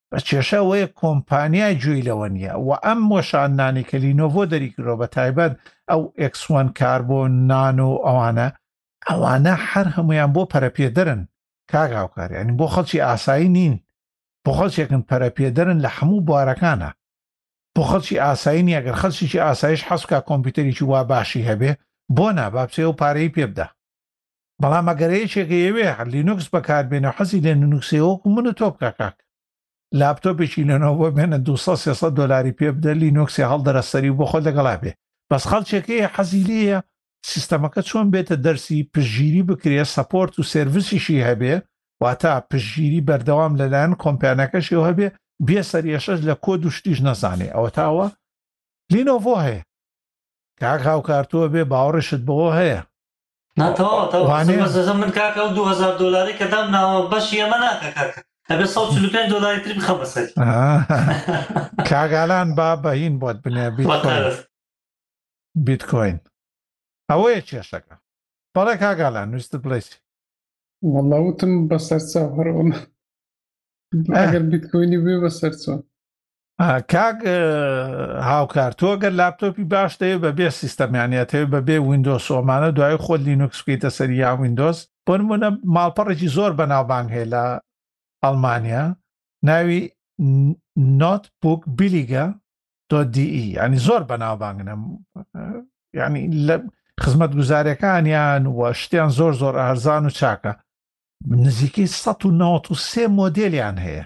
بە کێشە وەیە کۆمپانیای جوێی لەوە نییە و ئەم وەشاندانی کە لینۆڤۆ دەریکرۆ بە تایبەت ئەو ئەکسوان کاربۆن نان و ئەوانە ئەوانە هەر هەمویان بۆ پەرەپێدەرن کاگااوکاری ئەنی بۆ خەڵکی ئاسایی نین بۆ خەڵکێکن پەرەپێدەرن لە هەموو بوارەکانە بۆ خەڵکی ئاسایی نیە گەر خەلکیی ئاسایش حەسکا کۆمپیوتەرێکی وا باشی هەبێ بۆ ناباپچێ و پارەی پێبدا بەڵام ئەگەر یەکێک یەوێ لینوکس بەکاربێنێ حەزی لێ نونوکسێ وەکو من و تۆ بکە کاک لاپتۆپێکی لەنەوە بێنە 200 دلاری پێ بدە لینوکسێ هەڵدەرە سەری و بۆ خۆ لەگەڵا بێ بەس خەڵکێکەیە حەزی لێیە سیستەمەکە چۆن بێتە دەرسی پشگیری بکرێ سەپۆرت و سێرڤسیشی هەبێ واتا پشگیری بەردەوام لەلایەن کۆمپیانەکەشی هەبێ بێ سەریەشەش لە کۆ دوشتیش نەزانێ ئەوە تاوە لینۆڤۆ هەیە کاک هاوکارتووە بێ باوەڕشت بەوە هەیە نا تەواوە تەواوە وانەیە. ئەسڵ مەسەسە من کاکە ئەو 2000 دۆلاری کە دام ناوە بەشی ئەمە ناکە کاکە ئەبێ 145 دۆلاری تری بخەمە سەری آه. کاگالان با بەهین بۆت بنێ بیتکۆین وەتەرف بیتکۆین ئەوەیە کێشەکە بەڵێ کاگالان ویستت بڵێ چی؟ والله وتم بەسەر چاو هەرۆن ئەه. ئەگەر بیتکۆینی بێ بەسەر چۆن کاک هاوکار تۆ گەر لاپتۆپی باش دەوێت بە بێ سیستەمیانەت هەیە بە بێ وینندۆس سۆمانە دوای خۆ لینوکس بکەیتە سەری یا وینندۆس بۆ نمونە ماڵپەڕێکی زۆر بەناوبانگ هەیە لە ئەڵمانیا ناوی نۆت بوک بیلیگە تۆ دی ینی زۆر بەناوبانگە ینی لە خزمەت گوزارەکانیان و شتیان زۆر زۆر ئارزان و چاکە نزیکەی 1993 مۆدلیان هەیە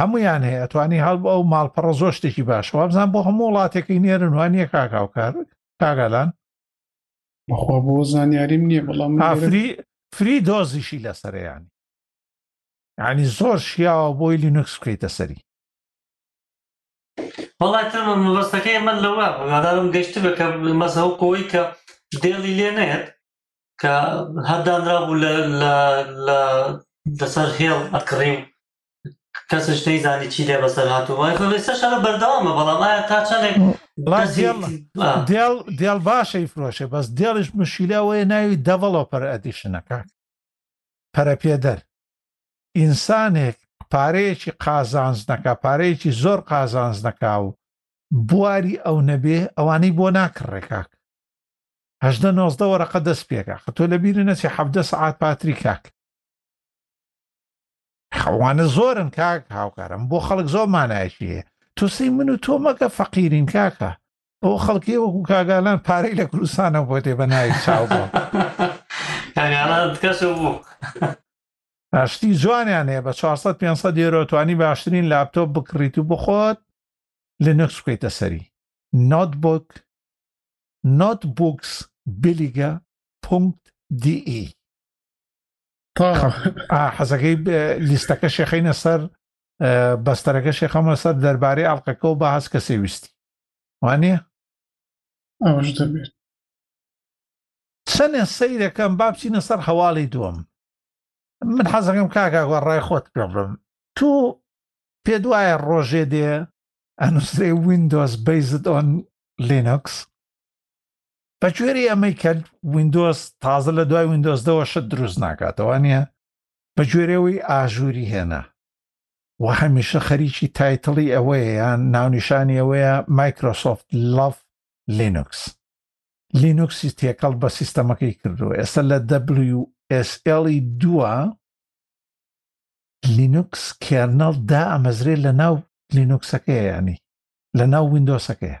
هەموویان هەیە ئەتوانی هەڵ بۆ ئەو ماڵپەڕە زۆر شتێکی باشە وابزان بۆ هەموو وڵاتێکی نێرن وانە کاکاوکار کاگالان بەخوا بۆ زانیاریم نییە بەڵام ئافری فری دۆزیشی لەسەریانی ینی زۆر شیاوە بۆی لینوکس بکەیتە سەری بەڵای تر مەبەستەکەی من لەوە بەدارم گەشت بکە مەسە و قوی کە دێڵی لێ نێت کە هەردانرا بوو لە لەسەر هێڵ ئەکڕی و کەسش نەیزانی چی لێ بەسەر هاتووە ئێستا شەڕە بەردەوامە بەڵام ئایا تا چەندێک بەڵام کەسی دێڵ آه. دێڵ دێڵ باشە ئیفرۆشێ بەس دێڵیش مشیلە ئەوەیە ناوی دەڤڵۆپەر ئەدیشنەکە پەرەپێدەر ئینسانێک پارەیەکی قازانجنەکە پارەیەکی زۆر قازانجنەکە و بواری ئەو نەبێ ئەوانەی بۆ ناکڕێکاک هەدە نۆزدە وەرەقە دەست پێکە خە تۆ لە بیرە نەچی حەفدە سعات پاتری کاک خەوانە زۆرن کاک هاوکارم بۆ خەڵک زۆر مانایکی هەیە تووسی من و تۆ مەکە فەقیرین کاکە ئەو خەڵکی وەکو کاگالان پارەی لە کوردستانە بۆ دێ بە ناوی چاو ئاشتی جوانیان هەیە بە 400 500 یۆرۆ توانی باشترین لاپتۆپ بکڕیت و بخۆت لە نەکس بکەیتە سەری نۆتبک نۆتبوکس بلیگە پونکت دی حەزەکەی لیستەکە شێخینە سەر بەستەرەکە شێخەمە سەر دەربارەی ئەڵلقەکە و بە هەست کەسێ ویستی وانە ئەوش دەبێت چەنێ سەیرەکەم بابچینە سەر هەواڵی دووەم من حەزەکەم کاکگوە ڕای خۆت پێ بم تو پێ دوایە ڕۆژێ دێ ئەنووسێ وینندۆز بیزت ئۆن لینوکس بە گوێری ئەمەی کە وینندۆز تازە لە دوای وینندۆزدەوە شت دروست ناکاتەوە نیە بە گوێرەوەی ئاژووری هێنا و هەمیشە خەریکی تایتڵی ئەوەیە یان ناونیشانی ئەوەیە مایکرۆسۆفت لەف لینوکس لینوکسی تێکەڵ بە سیستەمەکەی کردووە ئێستا لە WSLی دووە لینوکس کێرنەڵ دا ئەمەزرێ لە ناو لینوکسەکەیانی لە ناو وینندۆسەکەیە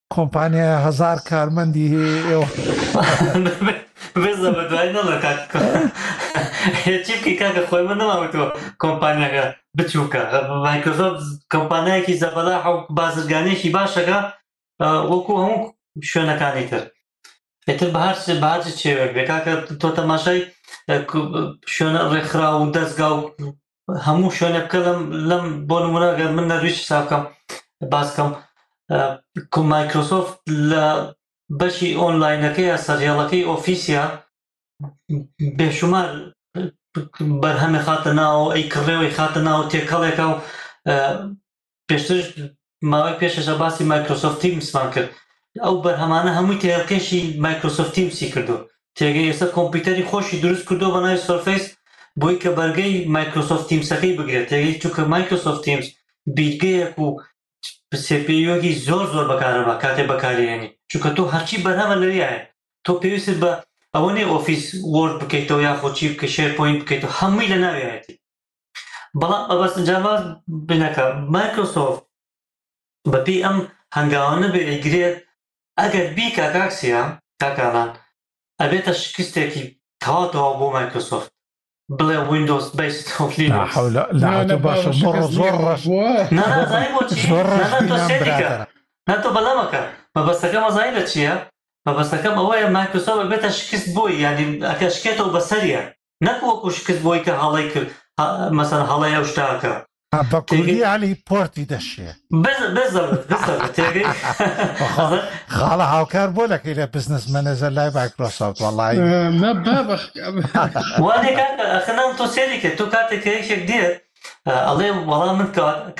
کۆمپانیایە هەزار کارمەندی هەیە ئێوە بێزە بە دوای نەڵە کاک هێچی بکەی کاکە خۆی من نەماوتەوە کۆمپانیاگە بچووکە مایکرۆزۆفت کۆمپانایەکی زەبەلا حەو بازرگانێکی باشەکە وەکو هەموو شوێنەکانی تر ئیتر بەهار باج چێوێک بێ کاکە تۆ تەماشای شوێنە ڕێکخرا و دەستگا و هەموو شوێنێ بکە لەم لەم بۆ نمونەگە من نەرویج حساب بکەم باس بکەم کو مایکرۆسۆفت لە بەشی ئۆنلاینەکەیە سەرهێڵەکەی ئۆفیسیا بێشمار بەرهەمێ خاتە ناوەوە ئەی کڕێەوەی خاتە ناو تێکەڵێکە و پێشتر ماوەی پێشەشە باسی مایکرۆسۆفت تیمسمان کرد ئەو بەرهەمانە هەمووی تێلکەشی مایکرۆسۆفت تیمسی کردو تێگە ئێستا کۆمپیوتەری خۆشی دروست کردو بە ناوی سۆرفیس بۆی کە بەرگەی مایکرۆسۆفت تیمسەکەی بگرێت تێگەی چونکە مایکرۆسۆفت تیمس بیرگەیەک و سێپێیوەکی زۆر زۆر بەکارەبە کاتێ بەکارێنی چونکە تۆ هەرچی بەرهەمە لەویایە تۆ پێویست بە ئەوە نیە ئۆفیس وۆرد بکەیتەوە یاخۆ چی بکە شێر پۆینت بکەیتەوە هەمووی لە ناویایەتی بەڵام ئەبەست جاواز بنەکە مایکرۆسۆفت بەپی ئەم هەنگاوانە بێ ئەیگرێت ئەگەر بیکا کاکسیا کاکانان ئەبێتە شکستێکی تەواتەوە بۆ مایکرۆسۆفت بڵێ وینندۆز بیست ناتۆ بەلامەکە مەبەستەکە مەزای لە چییە؟ مەبەستەکەم ئەوەیە مایکرۆسۆفت بێتە شکست بۆی یادی ئەکە شکێتەوە بەسەریە نەک وەکو شکست بۆی کە هەڵەی کرد مەسەر هەڵەی ئەو شتاکە بەکوریانی پۆرتی دەشێ خاڵە هاوکار بۆ دەکەی لە بزنس مەنەزە لای مایکرۆسافت وڵی خنام تۆ سێریکە تۆ کاتێک کە یەکێک دێت ئەڵێ وەڵام من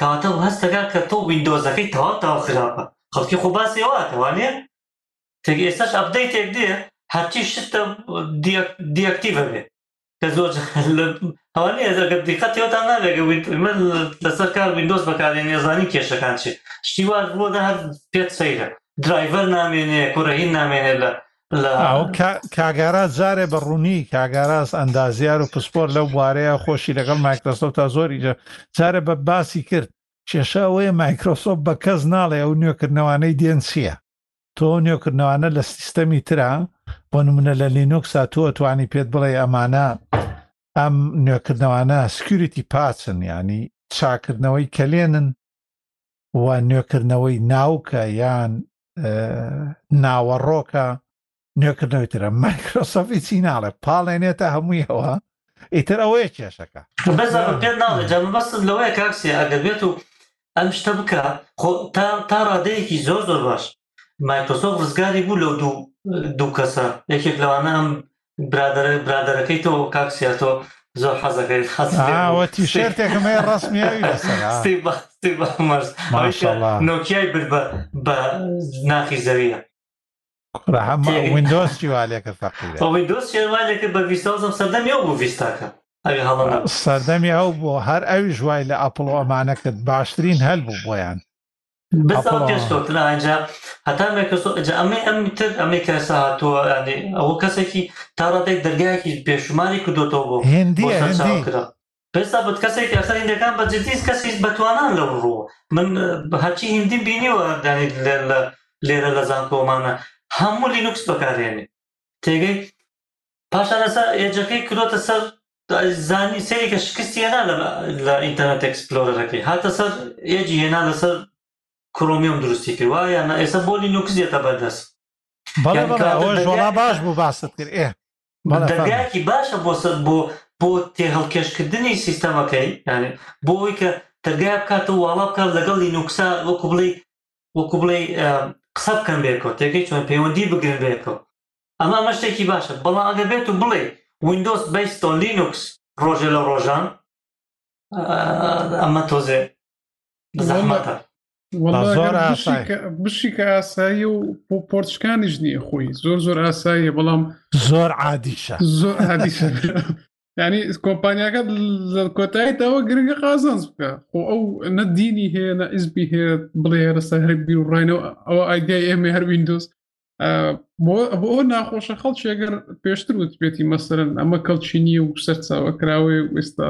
کاتە و هەستەکە کە تۆ وینندۆزەکەی تەواو تاو خراپە خەڵکی خۆ باسێواتەوانێ چونکە ئێستاش ئەپدەیتێک دێ هەرچی شتە دیاکتیڤە بێ کە زۆر ئەوانەیە ئەگەر دیقەتەوەتان نابێت من لەسەر کار وینندۆز بەکارێ نێزانی کێشەکان چێ شتی واز بۆ دە هەر پێت سەیرە درایڤەر نامێنێ کوڕەهین نامێنێ لە کاگارا جارێ بە ڕوونی کاگاراس ئەندازیار و پسپۆر لەو بوارەیە خۆشی لەگەڵ مایکرۆسۆف تا زۆری جارە بە باسی کرد کێشە ئەوەیە مایکرۆسۆف بە کەس ناڵێ ئەو نوێکردنەوانەی دێن چییە تۆ ئەو نوێکردنەوانە لە سیستەمی ترە بۆ نمونە لە لینوکسا تۆ ئەتوانی پێت بڵێ ئەمانە ئەم نوێکردنەوانە سکیوریتی پاچن ینی چاکردنەوەی کەلێنن و نوێکردنەوەی ناوکە یان ناوەڕۆکە نوێکردنەوەی ترە مایکرۆسۆفی چی ناڵێ پاڵێنێتە هەموویەوە ئیتر ئەوەیە کێشەکە بەس پێت ناڵێت جا مەبەست لەوەیە کاکسێ ئەگەر بێت و ئەم شتە بکە خۆ تا تا ڕادەیەکی زۆر زۆر باش مایکرۆسۆف ڕزگاری بوو لەو دوو دوو کەسە یەکێک لەوانە ئەم برادر برادەرەکەی تۆ کاک سیاتۆ زۆر حەزەکەی خاتی شێرتێکم هەیە ڕسمیایی لەسەر نۆکیای برد بە ناخی زەویە کوڕە هەم تێگەی- ویندۆز چی وا لێکە فەقیرە بە ویندۆز چێن وای لەکرد بە ڤیستاوزم سەردەمی ئەو بوو ڤیستاکە ئەگە هەڵە نەبم سەردەمی ئەو بۆ هەر ئەویش وای لە ئەپڵ و ئەمانە کرد باشترین هەل بوو بۆیان بەسەوە ئەپڵ- پێش کەوتن ئەجا هەتا مێکۆسۆ ئەجا ئەمەی ئەم تر ئەمەی کە ئێستا هاتووە یعنی ئەوە کەسێکی تا ڕادێک دەرگایەکی بێشوماری کردوێتەوە بۆ هندیە بۆ سەرچاو هندی کرا ئێستا بت کەسێکی ئەخە هندەکان بە جدیز کەسی بە توانان لەو ڕوو من هەرچی هندیم بینیوە دانی لێرە لە زانکۆمانە هەموو لینوکس بەکارێنێ تێگەی پاشان ئەسا ئێجەکەی کرۆتە سەر زانی سەیرێکە شکستی هێنا لە ئینتەرنێت ئەکسپلۆرەکەی هاتە سەر ئێجی هێنا لەسەر کرۆمیۆم دروستی کرد وایە ئێستا بۆ لینوکس دێتە بەردەست بەڵێ بەڵێ ئەوە ژۆڵا باش بوو باست کرد ئێ دەرگایەکی باشە بۆ سەر بۆ بۆ تێهەڵکێشکردنی سیستەمەکەی یانێ بۆ ئەوی کە دەرگای بکاتەوە واڵا بکات لەگەڵ لینوکسا وەکو بڵێ وەکو بڵێ قسە بکەن بێکەوە تێکەی چۆن پەیوەندی بگرن بێکەوە ئەمە ئەمە شتێکی باشە بەڵام ئەگە بێت و بڵێ وینندۆس بەیستۆ لینوکس ڕۆژێ لە ڕۆژان ئەمە تۆزێ زەحمەتە بشیکە ئاسایی و پۆرتشکانیش نییە خۆی زۆر زۆر ئاساییە بەڵام زۆر عادیشە زۆر عادیشە ینی کۆمپانیاکە لە کۆتایی تاوە گرنگە قازانس بکە خۆ ئەو نە دینی هەیە نە ئیزبی هەیە بڵێ رەسە هەر بیر و ڕینەوە ئەوە ئایدای ئێمە هەر وینندۆز بۆ ناخۆشە خەڵکی ئەگەر پێشتر وتبێتی مەسەرن ئەمە کەڵچینی و سەرچاوە کراوەیە وێستا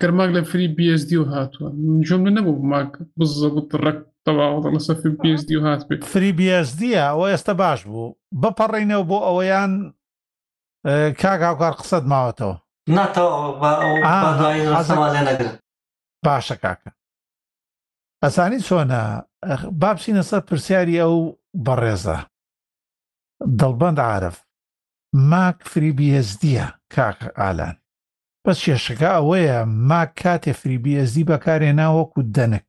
کەر ماک لە فری BSD و هاتووە جۆم لە نەبوو ماک بزەبت ڕک تەواوە لەسە فری BSD و هات بێت فری بیسدیە ئەوە ئێستا باش بوو بپەڕینەوە بۆ ئەوەیان اه، کاک هاوکار قسەت ماوەتەوە نا تەواوە با ئەو آه، با دوایی حەزەک- ڕستەمان لێ نەگرن باشە کاکە ئەزانی چۆنە ئەخ، با بچینە سەر پرسیاری ئەو بەڕێزە دڵبەند عارف ماک فری بیسدیە کاک ئالان بەس کێشەکە ئەوەیە ماک کاتێ FreeBSD بەکارهێنا وەکو دەنک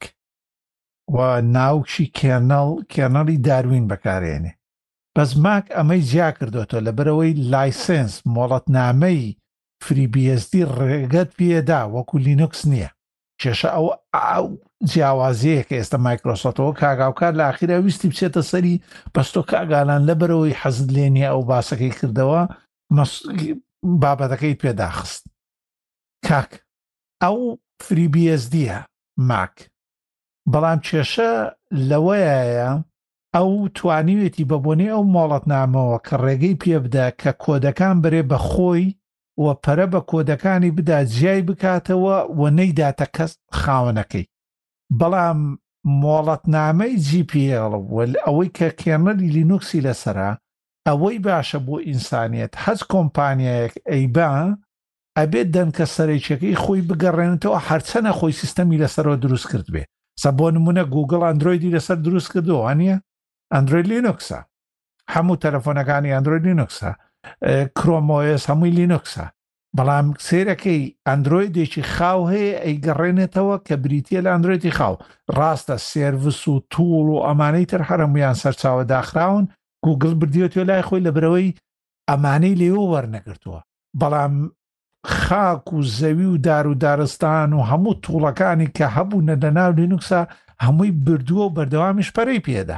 و ناوکی کێرنەڵ کێرنەڵی داروین بەکارهێنێ بەس ماک ئەمەی جیا کردۆتە لەبەرەوەی لایسنس مۆڵەتنامەی FreeBSD ڕێگەت پێدا وەکو لینوکس نییە کێشە ئەو ئاو جیاوازەیە کە ئێستا مایکرۆسۆتەوە کاگااوکار لە ئاخیرا ویستی بچێتە سەری بەستۆ کاگالان لە بەرەوەی حەزت لێ نیە ئەو باسەکەی کردەوە بابەتەکەی پێداخست کاک ئەو فری بیSDە ماک بەڵام کێشە لەوەیە ئەو توانیوێتی بە بۆنی ئەو مۆڵەت نامەوە کە ڕێگەی پێبدا کە کۆدەکان بەرێ بە خۆی و پەرە بە کۆدەکانی بدا جیای بکاتەوە و نەیداتە کەس خاوەنەکەی. بەڵام مۆڵەتنامەی GPL و ئەوەی کە کێرنەلی لینوکسی لەسەرە ئەوەی باشە بۆ ئینسانیەت هەچ کۆمپانیایەک ئەیبا ئەبێت دەنکە سەرەکیەکەی خۆی بگەڕێنێتەوە هەرچەنە خۆی سیستەمی لەسەرەوە دروست کردبێ سە بۆ نمونە گوگڵ ئەندرۆیدی لەسەر دروست کردووە وانە ئەندرۆید لینوکسە هەموو تەلەفۆنەکانی ئەندرۆید لینوکسە کرۆمۆس هەمووی لینوکسە بەڵام سیرەکەی ئەندرویدێکی خاو هەیە ئەیگەڕێنێتەوە کە بریتە لە ئەندروێتی خاو ڕاستە سێرڤس و توڵ و ئەمانەی تر حرەمویان سەرچاوە داخراون گوگل بردیێتی لای خۆی لە برەوەی ئەمانەی لێوە وەرنەگرتووە بەڵام خاک و زەوی و دار و دارستان و هەموو توڵەکانی کە هەبوو نە لە ناو لینوکسا هەمووی بردووە و بەردەوامیش پەرەی پێدا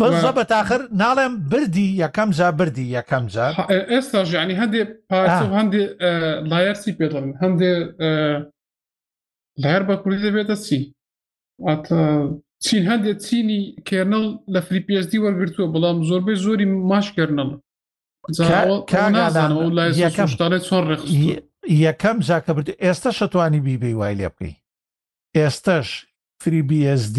بزەبە تاخر ناڵێم بردی یەکەم جا بردی یەکەم جا ئێستا ژانی هەندێ پارچە و هەندێ لایەرسی پێڵن هەندێ لایەر بە کوردی دەبێتە چی چین هەندێ چینی کێرنەڵ لە فری پێستی وەرگتووە بەڵام زۆربەی زۆری ماش کێرنەڵ یەکەم جاکە برد ئێستا شەتوانی بیبی وای لێ بکەی ئێستش فری BSD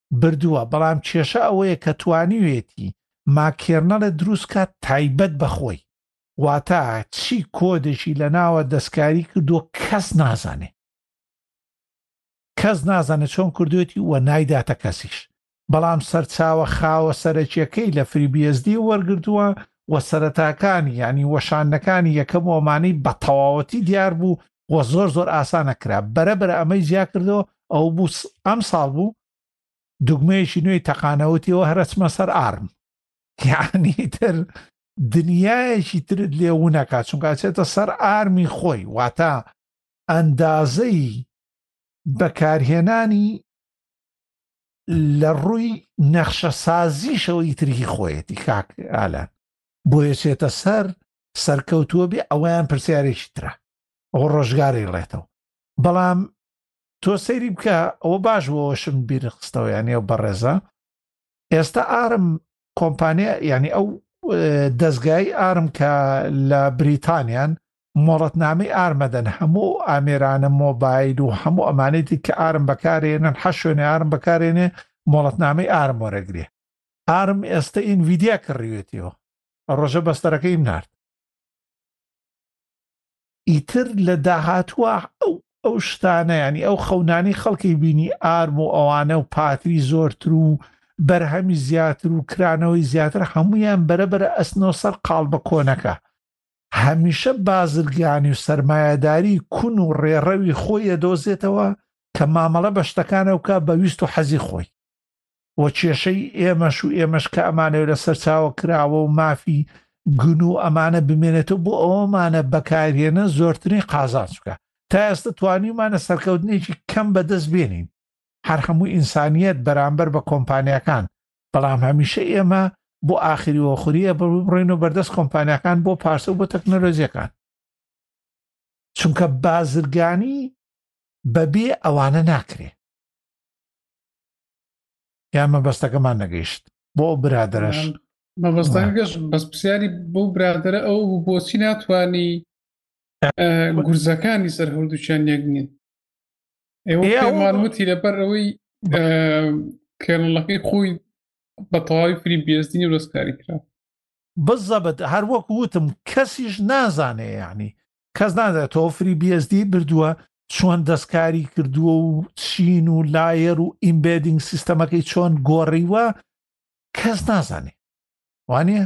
بردووە، بەڵام کێشە ئەوەیە کە توانیوێتی ماکێرنەڵێ دروست کات تایبەت بە خۆی. واتە چی کۆدێکی لەناوە دەستکاری کردووە کەس نازانێ. کەس نازانێ چۆن کردوێتی و نایداتە کەسیش. بەڵام سەرچاوە خاوە سەرەکیەکەی لە FreeBSD وەرگردووە و سەرەتاکانی یانی وەشاندنەکانی یەکەم وەمانەی بەتەواوەتی دیار بوو و زۆر زۆر ئاسانە کرا بەرە بەرە ئەمەی جیا کردەوە ئەو بوو ئەم ساڵ بوو دوگمەیەکی نوێی تەقانەوەتیەوە هەرەچمە سەر ئارم یعنی تر دنیایەکی ترت لێ ونەکە چونکچێتە سەر ئارمی خۆی واتە ئەندازەی بەکارهێنانی لە ڕووی نەخشە سازیشەوە ئیترهی خۆیەتی کاک ئالان بۆ یەچێتە سەر سەرکەوتووەبی ئەوەیان پرسیارێکی ترە ئەوە ڕۆژگاری ڵێتەوە بەڵام تۆ سەیری بکە ئەوە باش بۆشم بیرخستەوە یانی ئەو بەڕێزە ئێستا ئارم کۆمپانیا ینی ئەو دەستگای ئارم کە لە بریتانیان مۆڵەتنامەی ئارمەدەن هەموو ئامێرانە مۆبایل و هەموو ئەمانەی دی کە ئارم بەکارێنن حە شوێنێ ئارم بەکارێنێ مۆڵەتنامەی ئارم وەرەگرێ ئارم ئێستا ئینڤیدیا کڕیوێتیەوە ڕۆژە بەستەرەکەیم نارد. ئیتر لە داهاتووە ئەو ئەو شتانە ینی ئەو خەونانی خەڵکی بینی ئارم و ئەوانە و پاتری زۆرتر و بەرهەمی زیاتر و کرانەوەی زیاتر هەمویان بەرەبەرە ئەسنەوە سەر قاڵ بە کۆنەکە هەمیشە بازرگانی و سرمایهداری کون و ڕێڕەوی خۆی ئەدۆزێتەوە کە مامەڵە بە شتەکانەوکە بەویست و حەزی خۆی و کێشەی ئێمەش و ئێمەش کە ئەمانەوێت لە سەرچاوە کراوە و مافی گون و ئەمانە بمێنێتەوە بۆ ئەوەمانە بەکارهێنە زۆرترین قازانج بکە تا ئێستا توانیمانە سەرکەوتنێکی کەم بەدەست بێنین هەر هەموو ئینسانیت بەرامبەر بە کۆمپانیەکان بەڵام هەمیشە ئێمە بۆ ئاخری وەخوریە بڕین و بەردەست کۆمپانیەکان بۆ پارسە بۆ تەکنەلۆژیەکان چونکە بازرگانی بەبێ ئەوانە ناکرێ یان مەبەستەکەمان نەگەیشت بۆ ئەو برادرەش مەبەستانگەش بەس پرسیاری بەو برادرە ئەو بۆچی ناتانی گورزەکانی سەر هەردووچیان یەک نین ئێوەمان وتی لەبەر ئەوەی کێنڵەکەی خۆی بە تەواوی فری بێزدینی ڕستکاری کرا بزەبت هەروەک وتم کەسیش نازانێ یعنی کەس نازانێت تۆفری BSD بردووە چۆن دەستکاری کردووە و چین و لایەر و ئیمبدینگ سیستەمەکەی چۆن گۆڕیوە کەس نازانێت وانە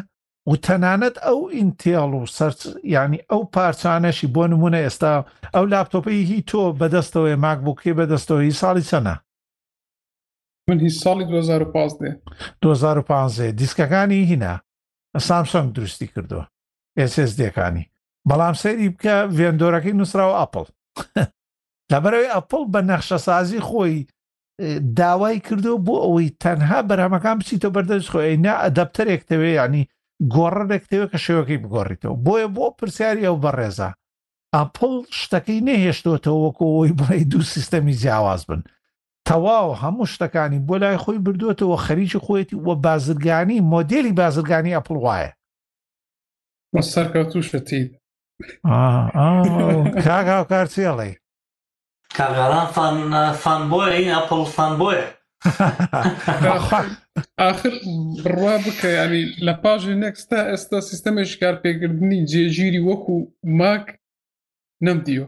و تەنانەت ئەو ئینتێڵ و سەر ینی ئەو پارچانەشی بۆ نمونە ئێستا ئەو لاپتۆپی هی تۆ بەدەستەوەی ماک بکەی بەدەستەوەی ساڵی چەنە من هی ساڵی 2015 2015 دیسکەکانی هینا سامسۆنگ دروستی کردووە SSDەکانی بەڵام سەیری بکە ڤێندۆرەکەی نووسراوە ئەپڵ لەبەرەوەی ئەپڵ بە نەخشەسازی خۆی داوای کردو بۆ ئەوەی تەنها بەرهەمەکان بچیتە بەردەست خۆی نا ئەدەپتەرێکتەوێ ینی گۆڕەێکتەوە کە شێوەکەی بگۆڕیتەوە بۆیە بۆ پرسیاری ئەو بەڕێزە ئەپل شتەکەی نەهێشتوەتەوە وەکەوەی بڵێ دوو سیستەمی جیاواز بن تەواو هەموو شتەکانی بۆ لای خۆی بردوێتەوە خەریکی خۆیەتی وە بازرگانی مۆدلی بازرگانی ئەپڵ وایە سەرکەوتوو شتی کاک هاوکار چێڵی کاگالان فان بۆە این ئەپڵ فان بۆە آخر بڕوا بکە ینی لە پاژی نێکستا ئێستا سیستەمی شکار پێکردنی جێگیری وەکو ماک نەمدیوە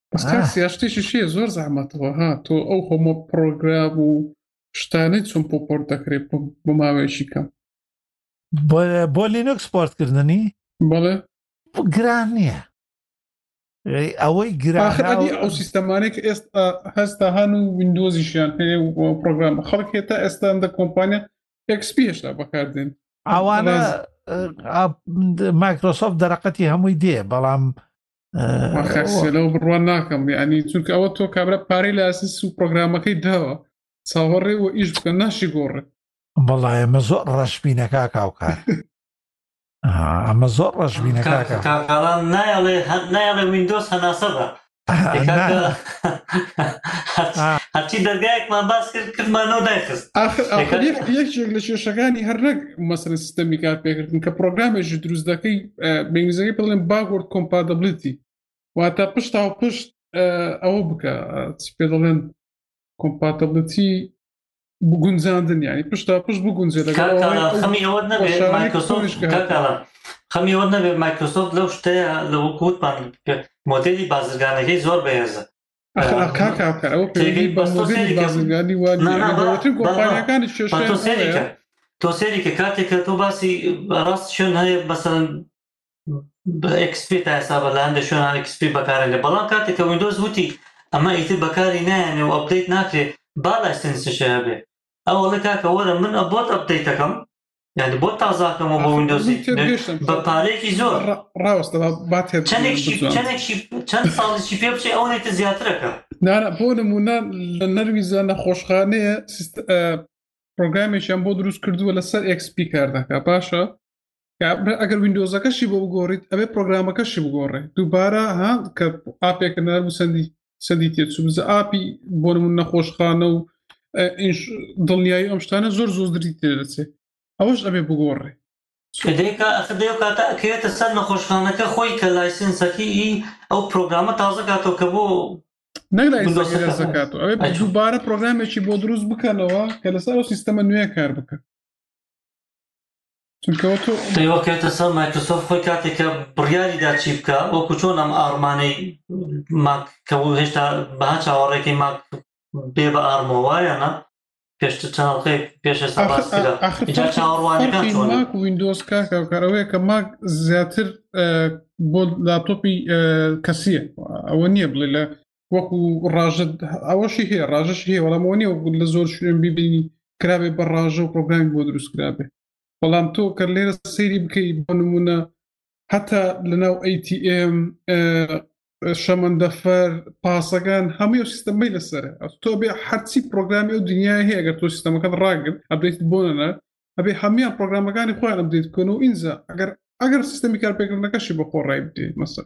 ئوستاز سیاشتێکی شیە زۆر زەحمەتەوە ها تۆ ئەو هەموو پرۆگرام و شتانەی چۆن پۆپۆرت دەکرێت بۆ ماوەیەکی کەم بۆ لینوکس پۆرتکردنی بەڵێ گران نییە ئەوەی گراخرادی ئەو سیستەمانێک ئێستا هەستا هەن و وینندۆزیشیان هەیە و پرۆگرام خەڵک هێتا ئێستا دە کۆمپانیا XP هێشتا بەکاردێن ئەوانە مایکرۆسۆف دەرەقەتی هەمووی دێ بەڵام خەرسێلەوە بڕوان ناکەم ینی چونکە ئەوە تۆ کابرا پارەی لە ئاسیس و پرۆگرامەکەی داوە چاوەڕێ و ئیش بکە ناشی گۆڕێ بەڵای ئەمە زۆر ڕەشبینەکە کاوکار ئەمە زۆر ڕەشبینەکە نایڵێ نایڵێ وینندۆس هەناسە بە هەرچی دەرگایەکمان باس کرد کردمانەوە دایخست یەکێک لە کێشەکانی هەرنەک مەسەر سیستەمی کار پێکردن کە پرۆگرامێکی دروست دەکەی بنگلیزەکەی بڵێن باگورد کۆمپاتبلیتی واتە پشت تا پشت ئەوە بکە پێ دەڵێن کۆمپاتبلیتی بگونجاندن یعنی پشت تا پشت بگونجێت خەمیەوە نەبێت مایکرۆسۆفت لەو شتەیە لە وەکووتمان مۆدلی بازرگانەکەی زۆر بەهێزە تۆ سێری کە کاتێک کە تۆ باسی ڕاست شوێن هەیە بەسەر ئەکسپی تا ئێستا بە لە هەندە شوێن ئەکسپی بەکارە لە بەڵام کاتێک کە وینندۆز وتی ئەمە ئیتر بەکاری نایانێ و ئەپدەیت ناکرێت با لایسنسش هەبێ ئەوڵێ کاکە وەرە من بۆت ئەپدەیتەکەم یعنی بۆ تازاکەمەوە بۆ وندۆزی بە پارەیەکی زۆر ڕاستە چەند ساڵیی پێ بچێ ئەو نێتە زیاترەکە نانە بۆ نمونە لە نەرویزە نەخۆشخانەیە پرۆگرامێکیان بۆ دروست کردووە لەسەر XP کار دەکە باشە ئەگەر وینندۆزەکەشی بۆ بگۆڕیت ئەبێ پرۆگرامەکەشی بگۆڕێ دووبارە ها کە ئاپێکە نەر وسەندی سەدی تێچوو بزە ئاپی بۆ من نەخۆشخانە و دڵنیایی ئەم شتانە زۆر زۆر دری تێدەچێت ئەوەش ئەبێ بگۆڕێ دێو کاتە ئەکەوێتە سەر نەخۆشخانەکە خۆی کە لایسنسەکە ئی ئەو پرۆگرامە تازە کاتەوە کە بۆ دووبارە پرۆگرامێکی بۆ دروست بکەنەوە کە لەسەر ئەو سیستەمە نوێ کار بکەن ئێوە کەێتە سەر مایکرۆسۆفت خۆی کاتێکە بڕیاریدا چی بکە وەکو چۆن ئەم ئارمانەی ماک کە بوو هێشتا بەها چاوەڕێکی ماک بێ بە ئارمەوە وایەنە پێشتر چاڵقی پێش ئێستا باسکرا جا چاوەڕوانەکان چۆن وینندۆز کاکەکەەوەیە کە ماک زیاتر بۆ لاپتۆپی کەسیە ئەوە نییە بڵێ لە وەکو ڕژت ئەوەشی هەیە ڕژش هەیە وەڵامەوە نیە لە زۆر شوێن ببینی کرابێ بە ڕژە و پرۆگرامی بۆ دروست کرابێ بەڵام تۆ کە لێرە سەیری بکەیت بۆ نمونە هەتا لەناو ATM شەمەندەفەر پاسەکان هەموو سیستەمەی لەسەر تۆ بێ حەرچی پرۆگرامی و دنیای هەیە گەر تۆ سیستەمەکەت ڕاگرت ئەبێت بۆنە ئەبێ هەموان پرۆگرامەکانی خۆیان ئەبدەیت کۆن و ئینجا ئەگەر ئەگەر سیستەمی کارپێکردنەکەشی بە خۆڕای بدێ مەسەر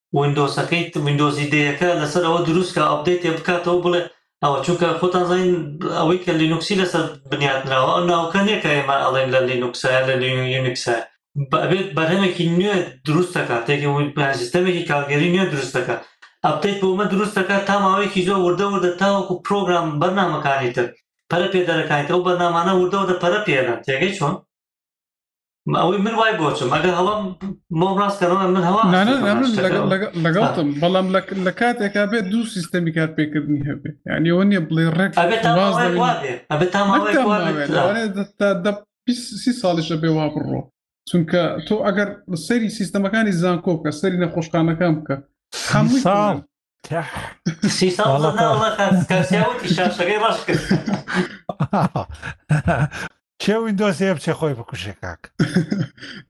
ویندۆسەکەیت ویندۆزی دەیەکە لەسەر ئەوە دروستکە ئەپدەیتێ بکاتەوە بڵێ ئەوە چونکە خۆتان زانین ئەوەی کە لینوکسی لەسەر بنیاتنراوە ئەو ناوکە نیە کە ئێمە ئەڵێن لە لینوکسایە لە یونیکسە بەبێت بەرهەمێکی نوێ دروست دەکات تێکی سیستەمێکی کارگەری نوێ دروست دەکات ئەپدەیت بۆمە دروست دەکات تا ماوەیەکی زۆر وردە وردە تاوەکو پرۆگرام بەرنمەکانی تر پەرە پێدەرەکانیت ئەو بەرنمانە وردەوردە پەرە پێدەن تێگەی چۆن ئەوەی من وای بۆچم ئەگەر هەڵم مۆ ڕاست کەەوە من هەڵ لەگەڵتم بەڵام لە کاتێکا بێت دوو سیستەمی کار پێکردنی هەبێت یعنی ئەوە نیە بڵێ ڕێک سی ساڵیشە بێ وا بڕۆ چونکە تۆ ئەگەر سەری سیستەمەکانی زانکۆ بکە سەری نەخۆشخانەکان بکە هەموو ساڵ سی ساڵ زۆر نا وەڵا خان سکاسیا وتی شاشەکەی ڕەش کرد چێ ویندۆز هەیە بچێ خۆی بکوژێ کاک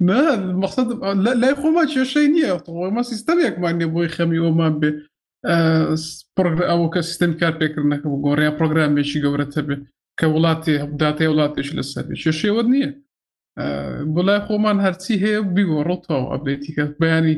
نا مەقصد لە- لای خۆمان کێشەی نییە خۆمە سیستەمێکمان نیە بۆی خەمی ئەومان بێ ئە، س- پڕۆگرام ئەوە کە سیستەمی کار پێکردنەکە بۆ گۆڕیان پرۆگرامێکی گەورەتە بێ کە وڵاتی داتای وڵاتیش لەسەر بێ کێشەوە نییە ئە، بۆ لای خۆمان هەرچی هەیە بیگۆڕڵتەوە ئەبێتیکە بەیانی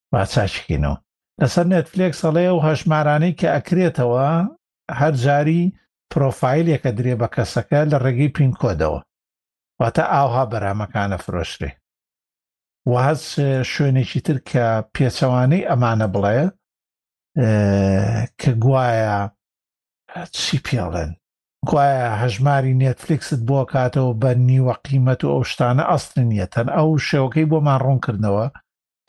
با چاکی کەینەوە لەسەر نێتفلێکس ئەڵێ ئەو هەژمارانەی کە ئەکرێتەوە هەر جاری پرۆفایلێکە درێ بە کەسەکە لە ڕێگەی پینکۆدەوە واتە ئاوها بەرامەکانە فرۆشرێ و هەز شوێنێکی تر کە پێچەوانەی ئەمانە بڵێ کە گوایە چی پێڵێن گوایە هەژماری نێتفلیکست بۆ کاتەوە بە نیوە قیمەت و ئەو شتانە ئەستنیە تەن ئەو شێوەکەی بۆمان ڕوونکردنەوە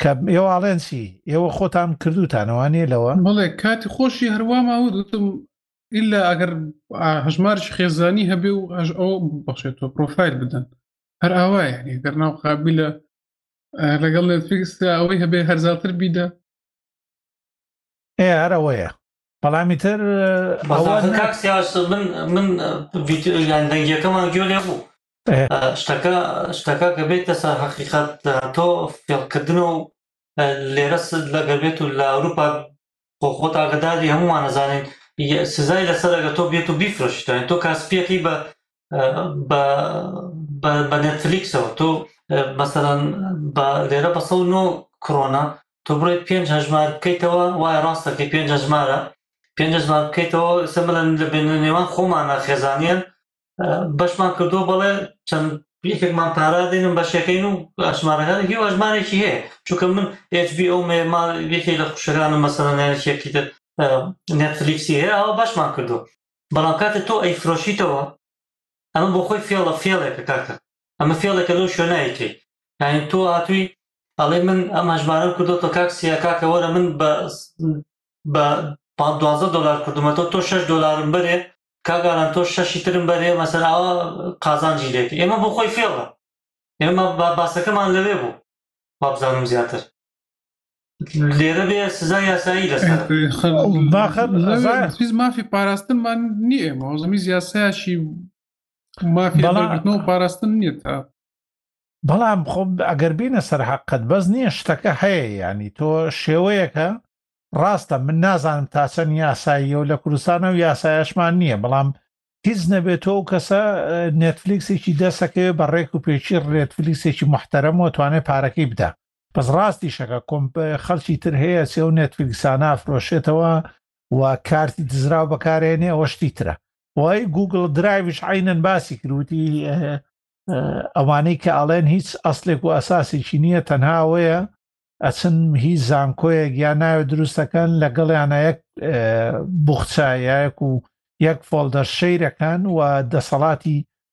کاک ئێوە ئاڵێن چی ئێوە خۆتان کردوتانە وانیە لەوە؟ بەڵێ کاتی خۆشی هەروا ماوە دوتم ئللا ئەگەر هەژمارش خێزانی هەبێ و ئەژ ئەو بەخشێتەوە پرۆفایل بدەن هەر ئاوایە گەر ناو قابلە لەگەڵ نێتفیکس ئەوەی هەبێ هەرزاتر بیدە ئێ هەرەوەیە بەڵامی تر من یان دەنگیەکەمان گوێ لێ بوو شتەکە شتەکە کە بێتە سەر حقیقت تۆ فێڵکردن و لێرە لەگەر بێت و لە ئەوروپا خۆ خۆت ئاگداری هەمووان نەزانین سزای لەسەرەگە تۆ بێت و بیفرۆشتن تۆ کاسپیەکەی بە بە نێتفلیکسەوە تۆ مەسەرەن بە لێرە بە سە نۆ کڕۆنا تۆ بڵێت پێنج هەژمار بکەیتەوە وای ڕاستەکەی پێنج هەژمارە پێنج هەژمار بکەیتەوە سەمەلەن لە بێن نێوان خۆمانە خێزانیان بەشمان کردو بڵێ چەند یەکێکمان پارا دێنم بەشەکەین و ئەشمارەکان هی ئەژمارێکی هەیە چونکە من ئچB ئەو مێما یەکێک لە خوشەکانم مەسەرەنیانێکی تر نێتفلیکسی هەیە ئەوە بەشمان کردو بەڵام کاتێ تۆ ئەیفرۆشیتەوە ئەمە بۆ خۆی فێڵە فێڵێکە کاکە ئەمە فێڵێکە لەو شوێنایی کەی یعنی تۆ هاتووی ئەڵێ من ئەم هەژمارم کردوەوە کاک سیا کاکە وەرە من بە بە پا دوازدە دلار کردومەتەوە تۆ شش دلارم بەرێ کاگالان تۆ شەشی ترم بەرێ مەسەر ئاوا قازانجی لێک ئێمە بۆ خۆی فێڵە ئێمە باسەکەمان لەوێ بوو وابزانم زیاتر لێرە بێ سزا یاسایی لەسەر پیس مافی پاراستنمان نییە ئێمە زەمی یاسایشی مافی بەڵگرتنەوە پاراستن نییە تا بەڵام خۆ ئەگەر بینە سەر حقت بەس نییە شتەکە هەیە ینی تۆ شێوەیەکە ڕاستە من نازانم تا چەند یاساییە و لە کوردستانە و یاسایشمان نییە بەڵام هیچ نەبێت تۆ و کەسە نێتفلیکسێکی دەسەکەوێت بە ڕێک و پێچی ڕێتفلیکسێکی محتەرەمەوە توانێت پارەکەی بدا بەس ڕاستیشەکە کۆم خەڵکی تر هەیە سێ و نێتفیکسانە ئەفرۆشێتەوە و کارتی دزراو بەکارێنێ ئەوە شتی ترە وای گوگل درایویش عینەن باسی کروتی ئەوانەی کە ئەڵێن هیچ ئەسلێک و ئەساسێکی نییە تەنهاوەیە ئەچن هی زانکۆیە گیان ناوێت دروستەکەن لەگەڵیانە یەک بخچایەک و یەک فۆلدەر شەیرەکان و دەسەڵاتی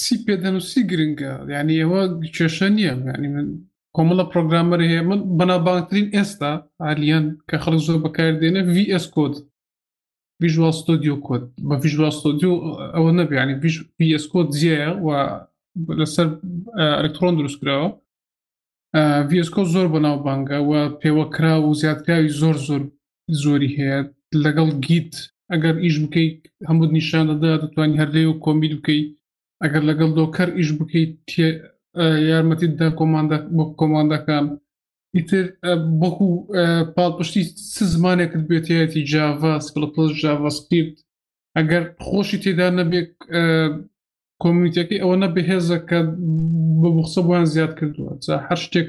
چی پێدەنووسی گرنگە یعنی ئێوە کێشە نییە ینی من کۆمەڵە پرۆگرامەر هەیە من بەناباترین ئێستا ئالیەن کە خەڵک زۆر بەکار دێنێ VS کۆد ڤژوال ستۆدیو کۆد بە ڤژوال ستۆدیو ئەوە نەبیانی VS کۆد زیایە و لەسەر ئەلکترۆن دروست کراوە VS کۆد زۆر بەناو بانگە و پێوەکرا و زیادکراوی زۆر زۆر زۆری هەیە لەگەڵ گیت ئەگەر ئیش بکەیت هەموو نیشان دەدا دەتوانانی هەردەی و کۆمیل بکەیت ئەگەر لەگەڵ دۆکەر ئیش بکەیت یارمەتی دا کۆماندە بۆ کۆماندەکان ئیتر بەکو پاڵپشتی چ زمانێکت بێتەتی جاڤا سپلپلس جاڤا سکریپت ئەگەر خۆشی تێدا نەبێت کۆمیتەکەی ئەوە نە بەهێزە کە بە بخسە بۆیان زیاد کردووە هەر شتێک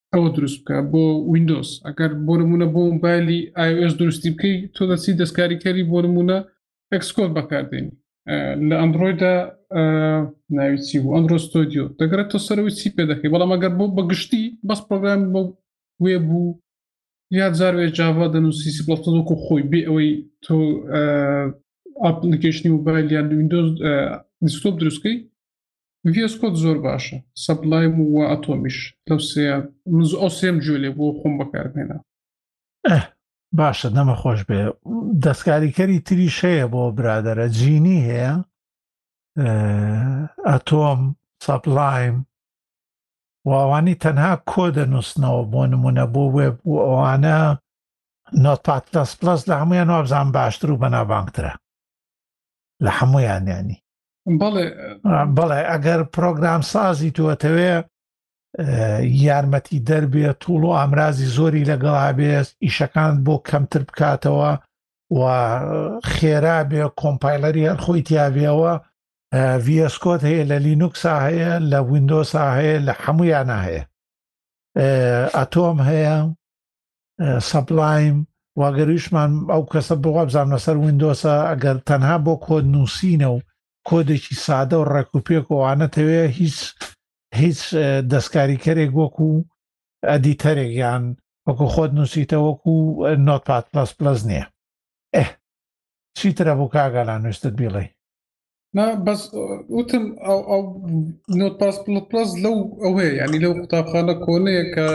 ئەوە دروست بکە بۆ وینندۆز ئەگەر بۆ نمونە بۆ موبایلی iOS دروستی بکەی تۆ دەچی دەستکاریکەری بۆ نمونە ئەکسکۆر بەکاردێنی لە ئەندرویدا ناوی چی بوو ئەندرۆ ستۆدیۆ دەگرێت تۆ سەرەوەی چی پێ دەکەی بەڵام ئەگەر بۆ بەگشتی بەس پرۆگرام بۆ وێ بوو یا جاروێ جاوا دەنووسی سیبڵتەکو خۆی بێ ئەوەی تۆ ئاپلیکیشنی موبایل یان وینندۆز دیسکۆپ دروستکەی ڤیەس کۆد زۆر باشە سەبلایم و وا ئەتۆمیش لەو سێیە من زۆ ئەو سێم گوێ لێ بۆ خۆم بەکارم هێنا. ئەه باشە دەمە خۆش بێ دەستکاریکەری تریش هەیە بۆ برادەرە جینی هەیە ئه، ئەتۆم سەبلایم واوانی تەنها کۆ دەنووسنەوە بۆ نمونە بۆ وێب و ئەوانە نۆتپات پلس پلس لە هەمویان وابزان باشتر و بەناوبانگترە لە هەمویان یانی بەڵێ بەڵێ ئەگەر پرۆگرام سازی توەتەوێ یارمەتی دەربێت توڵ و ئامرازی زۆری لەگەڵ هابێت ئیشەکان بۆ کەمتر بکاتەوە و خێرا بێ کۆمپایلەری هەرخۆی تیاابێەوە ڤسکۆت هەیە لە لینوکسا هەیە لە وینندۆسا هەیە لە هەمویانە هەیە ئەتۆم هەیە سەبلایم واگەرویشمان ئەو کەسە بۆ وابزانام لەسەر وینندۆسە ئەگەر تەنها بۆ کۆد نووسینە و کۆدێکی سادە و ڕێکوپێک وانە تەوێ هیچ هیچ دەستکاریکەرێک وەکو ئەدیتەرێک یان وەکو خۆت نووسیتە وەکو نۆت پات پلس پلس نییە ئه چیترە بوو کاگەلان نوێستت بیڵێ نا بەس وتم ئەو ئەو نۆت پاس پلس لەو ئەوەیە ینی لەو قوتابخانە کۆنەیە کە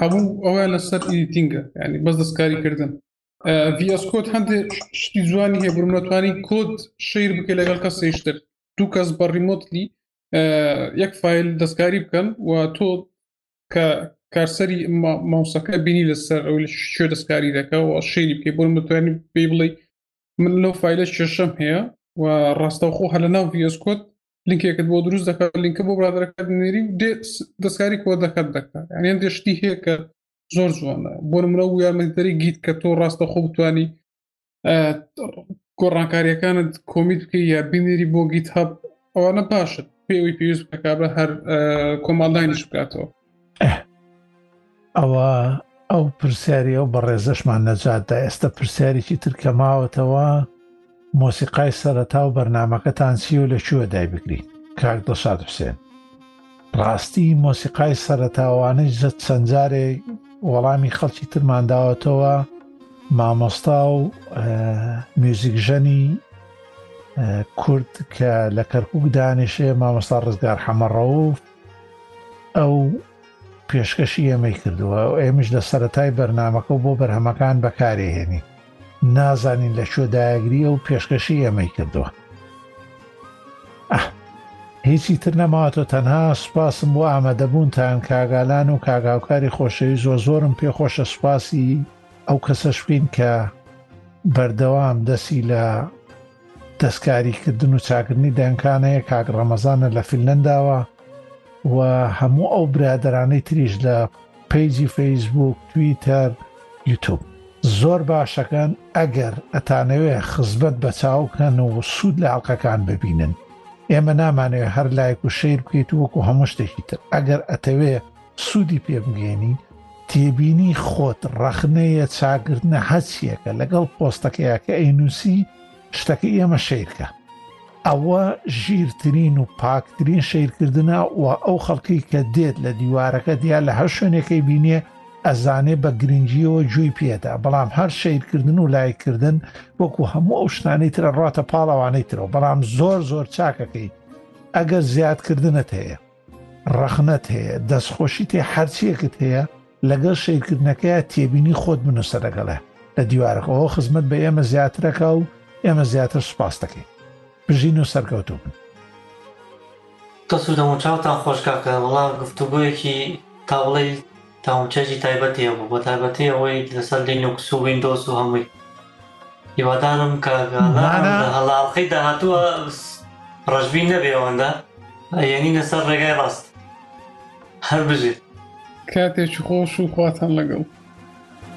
هەموو ئەوە لەسەر ئیدیتینگە ینی بەس دەستکاری کردن ڤس کۆت هەندێک شتی جوانی هەیە برمەتوانی کۆت شیر بکە لەگەڵ کە سێشتر دوو کەس بە ڕیمۆتلی یەک فیل دەستکاری بکەن و تۆ کە کارسەری ماوسەکە بینی لەسەر ئەو شوێ دەستکاری دەکە و شێری بکەی بۆ متوانی پێی بڵێ من لەو فیلە کێشەم هەیە و ڕاستەوخۆ هەر لە ناو ڤس کۆت لینکێکت بۆ دروست دەکات لینکە بۆ برادەکەت نێری و دەستکاری کۆ دەکات دەکات یانیان دەشتی هەیە کە زۆر جوانە بۆ منە و یارمەدەری گیت کە تۆ ڕاستە خۆ بتانی گۆڕانکاریەکانت کۆمیت بکە یا بینێری بۆ گیت هەب ئەوانە باشت پێوەی پێویست بکە کابرا هەر کۆمەڵدانیش بکاتەوە ئەه ئەوە ئەو پرسیاری ئەو بەڕێزەشمان نەجاتدا ئێستا پرسیارێکی تر کە ماوەتەوە مۆسیقای سەرەتا و بەرنمەکەتان چی و لە کوێ دای بگرین کاک دڵشاد حوسێن ڕاستی مۆسیقای سەرەتاوانەی زەت چەندجارێ وەڵامی خەڵکی ترمانداوەتەوە مامۆستا و میوزیکژەنی کورد کە لە کەرکک دانیشێ مامۆستا ڕزگار حەمەڕەوف ئەو پێشکەشی ئێمەی کردووە و ئێمەش لە سەتای بەرنمەکە و بۆ بەرهەمەکان بەکارێهێنی نازانین لە شوێدایەگریە و پێشکەشی ئێمەی کردووە هیچی تر نەماوەتە تەنها سوپاسم بۆ ئامادەبوونتان کاگالان و کاگاوکاری خۆشەوی زۆ زۆرم پێخۆشە سوپاسی ئەو کەسەش بین کە بەردەوام دەسی لە دەستکاری کردن و چاکردنی دەنکانەیە کاک ڕەمەزانە لە فیلەنداوە و هەموو ئەو برادرانەی تریش لە پیجی فەیسبوک تویتەر یوتوب زۆر باشەکەن ئەگەر ئەتانەوێ خزبەت بە چاوکەن و سوود لە ئەڵلقەکان ببینن ئێمە نامانەوێ هەر لایک و شیر بکەیت وەکو هەموو شتێکی تر ئەگەر ئەتەوێ سوودی پێ بگەێنی تێبینی خۆت ڕەخنەیە چاگرتنە هەچیەکە لەگەڵ پۆستەکەیە کە ئەینوسی شتەکە ئێمە شیرکە ئەوە ژیرترین و پاکترین شیرکردە و ئەو خەڵکی کە دێت لە دیوارەکە دیا لە هەر شوێنەکەی بینێ ئەزانێ بە گرنگیەوە جوی پێدا بەڵام هەر شیرکردن و لایکردن وەکو هەموو ئەو شتانی ترە ڕاتە پاڵەوانەی ترەوە بەڵام زۆر زۆر چاکەکەی ئەگەر زیادکردنت هەیە ڕەخنەت هەیە دەستخۆشیت هەیە هەرچیەکت هەیە لەگەڵ شەیکردنەکەی تێبینی خۆت بنووسە دەگەڵێ لە دیوارەکەەوە خزمەت بە ئێمە زیاترەکە و ئێمە زیاتر سوپاس دەکەین بژین و سەرکەوتوو بن دەسو دەموچاوتان خۆش کاکە وەڵا گفتوگۆیەکی تا بڵێ تاومچەیەکی تایبەت هەیە بۆ بەتایبەتی ئەوەی لەسەر لینوکس و ویندۆس و هەمووی هیوادارم کاگەڵاڵقەی داهاتووە ڕژبی نەبێ ئەوەندە یعنی لەسەر ڕێگای ڕاست هەر بژێت کاتێکی خۆش و خواتان لەگەڵ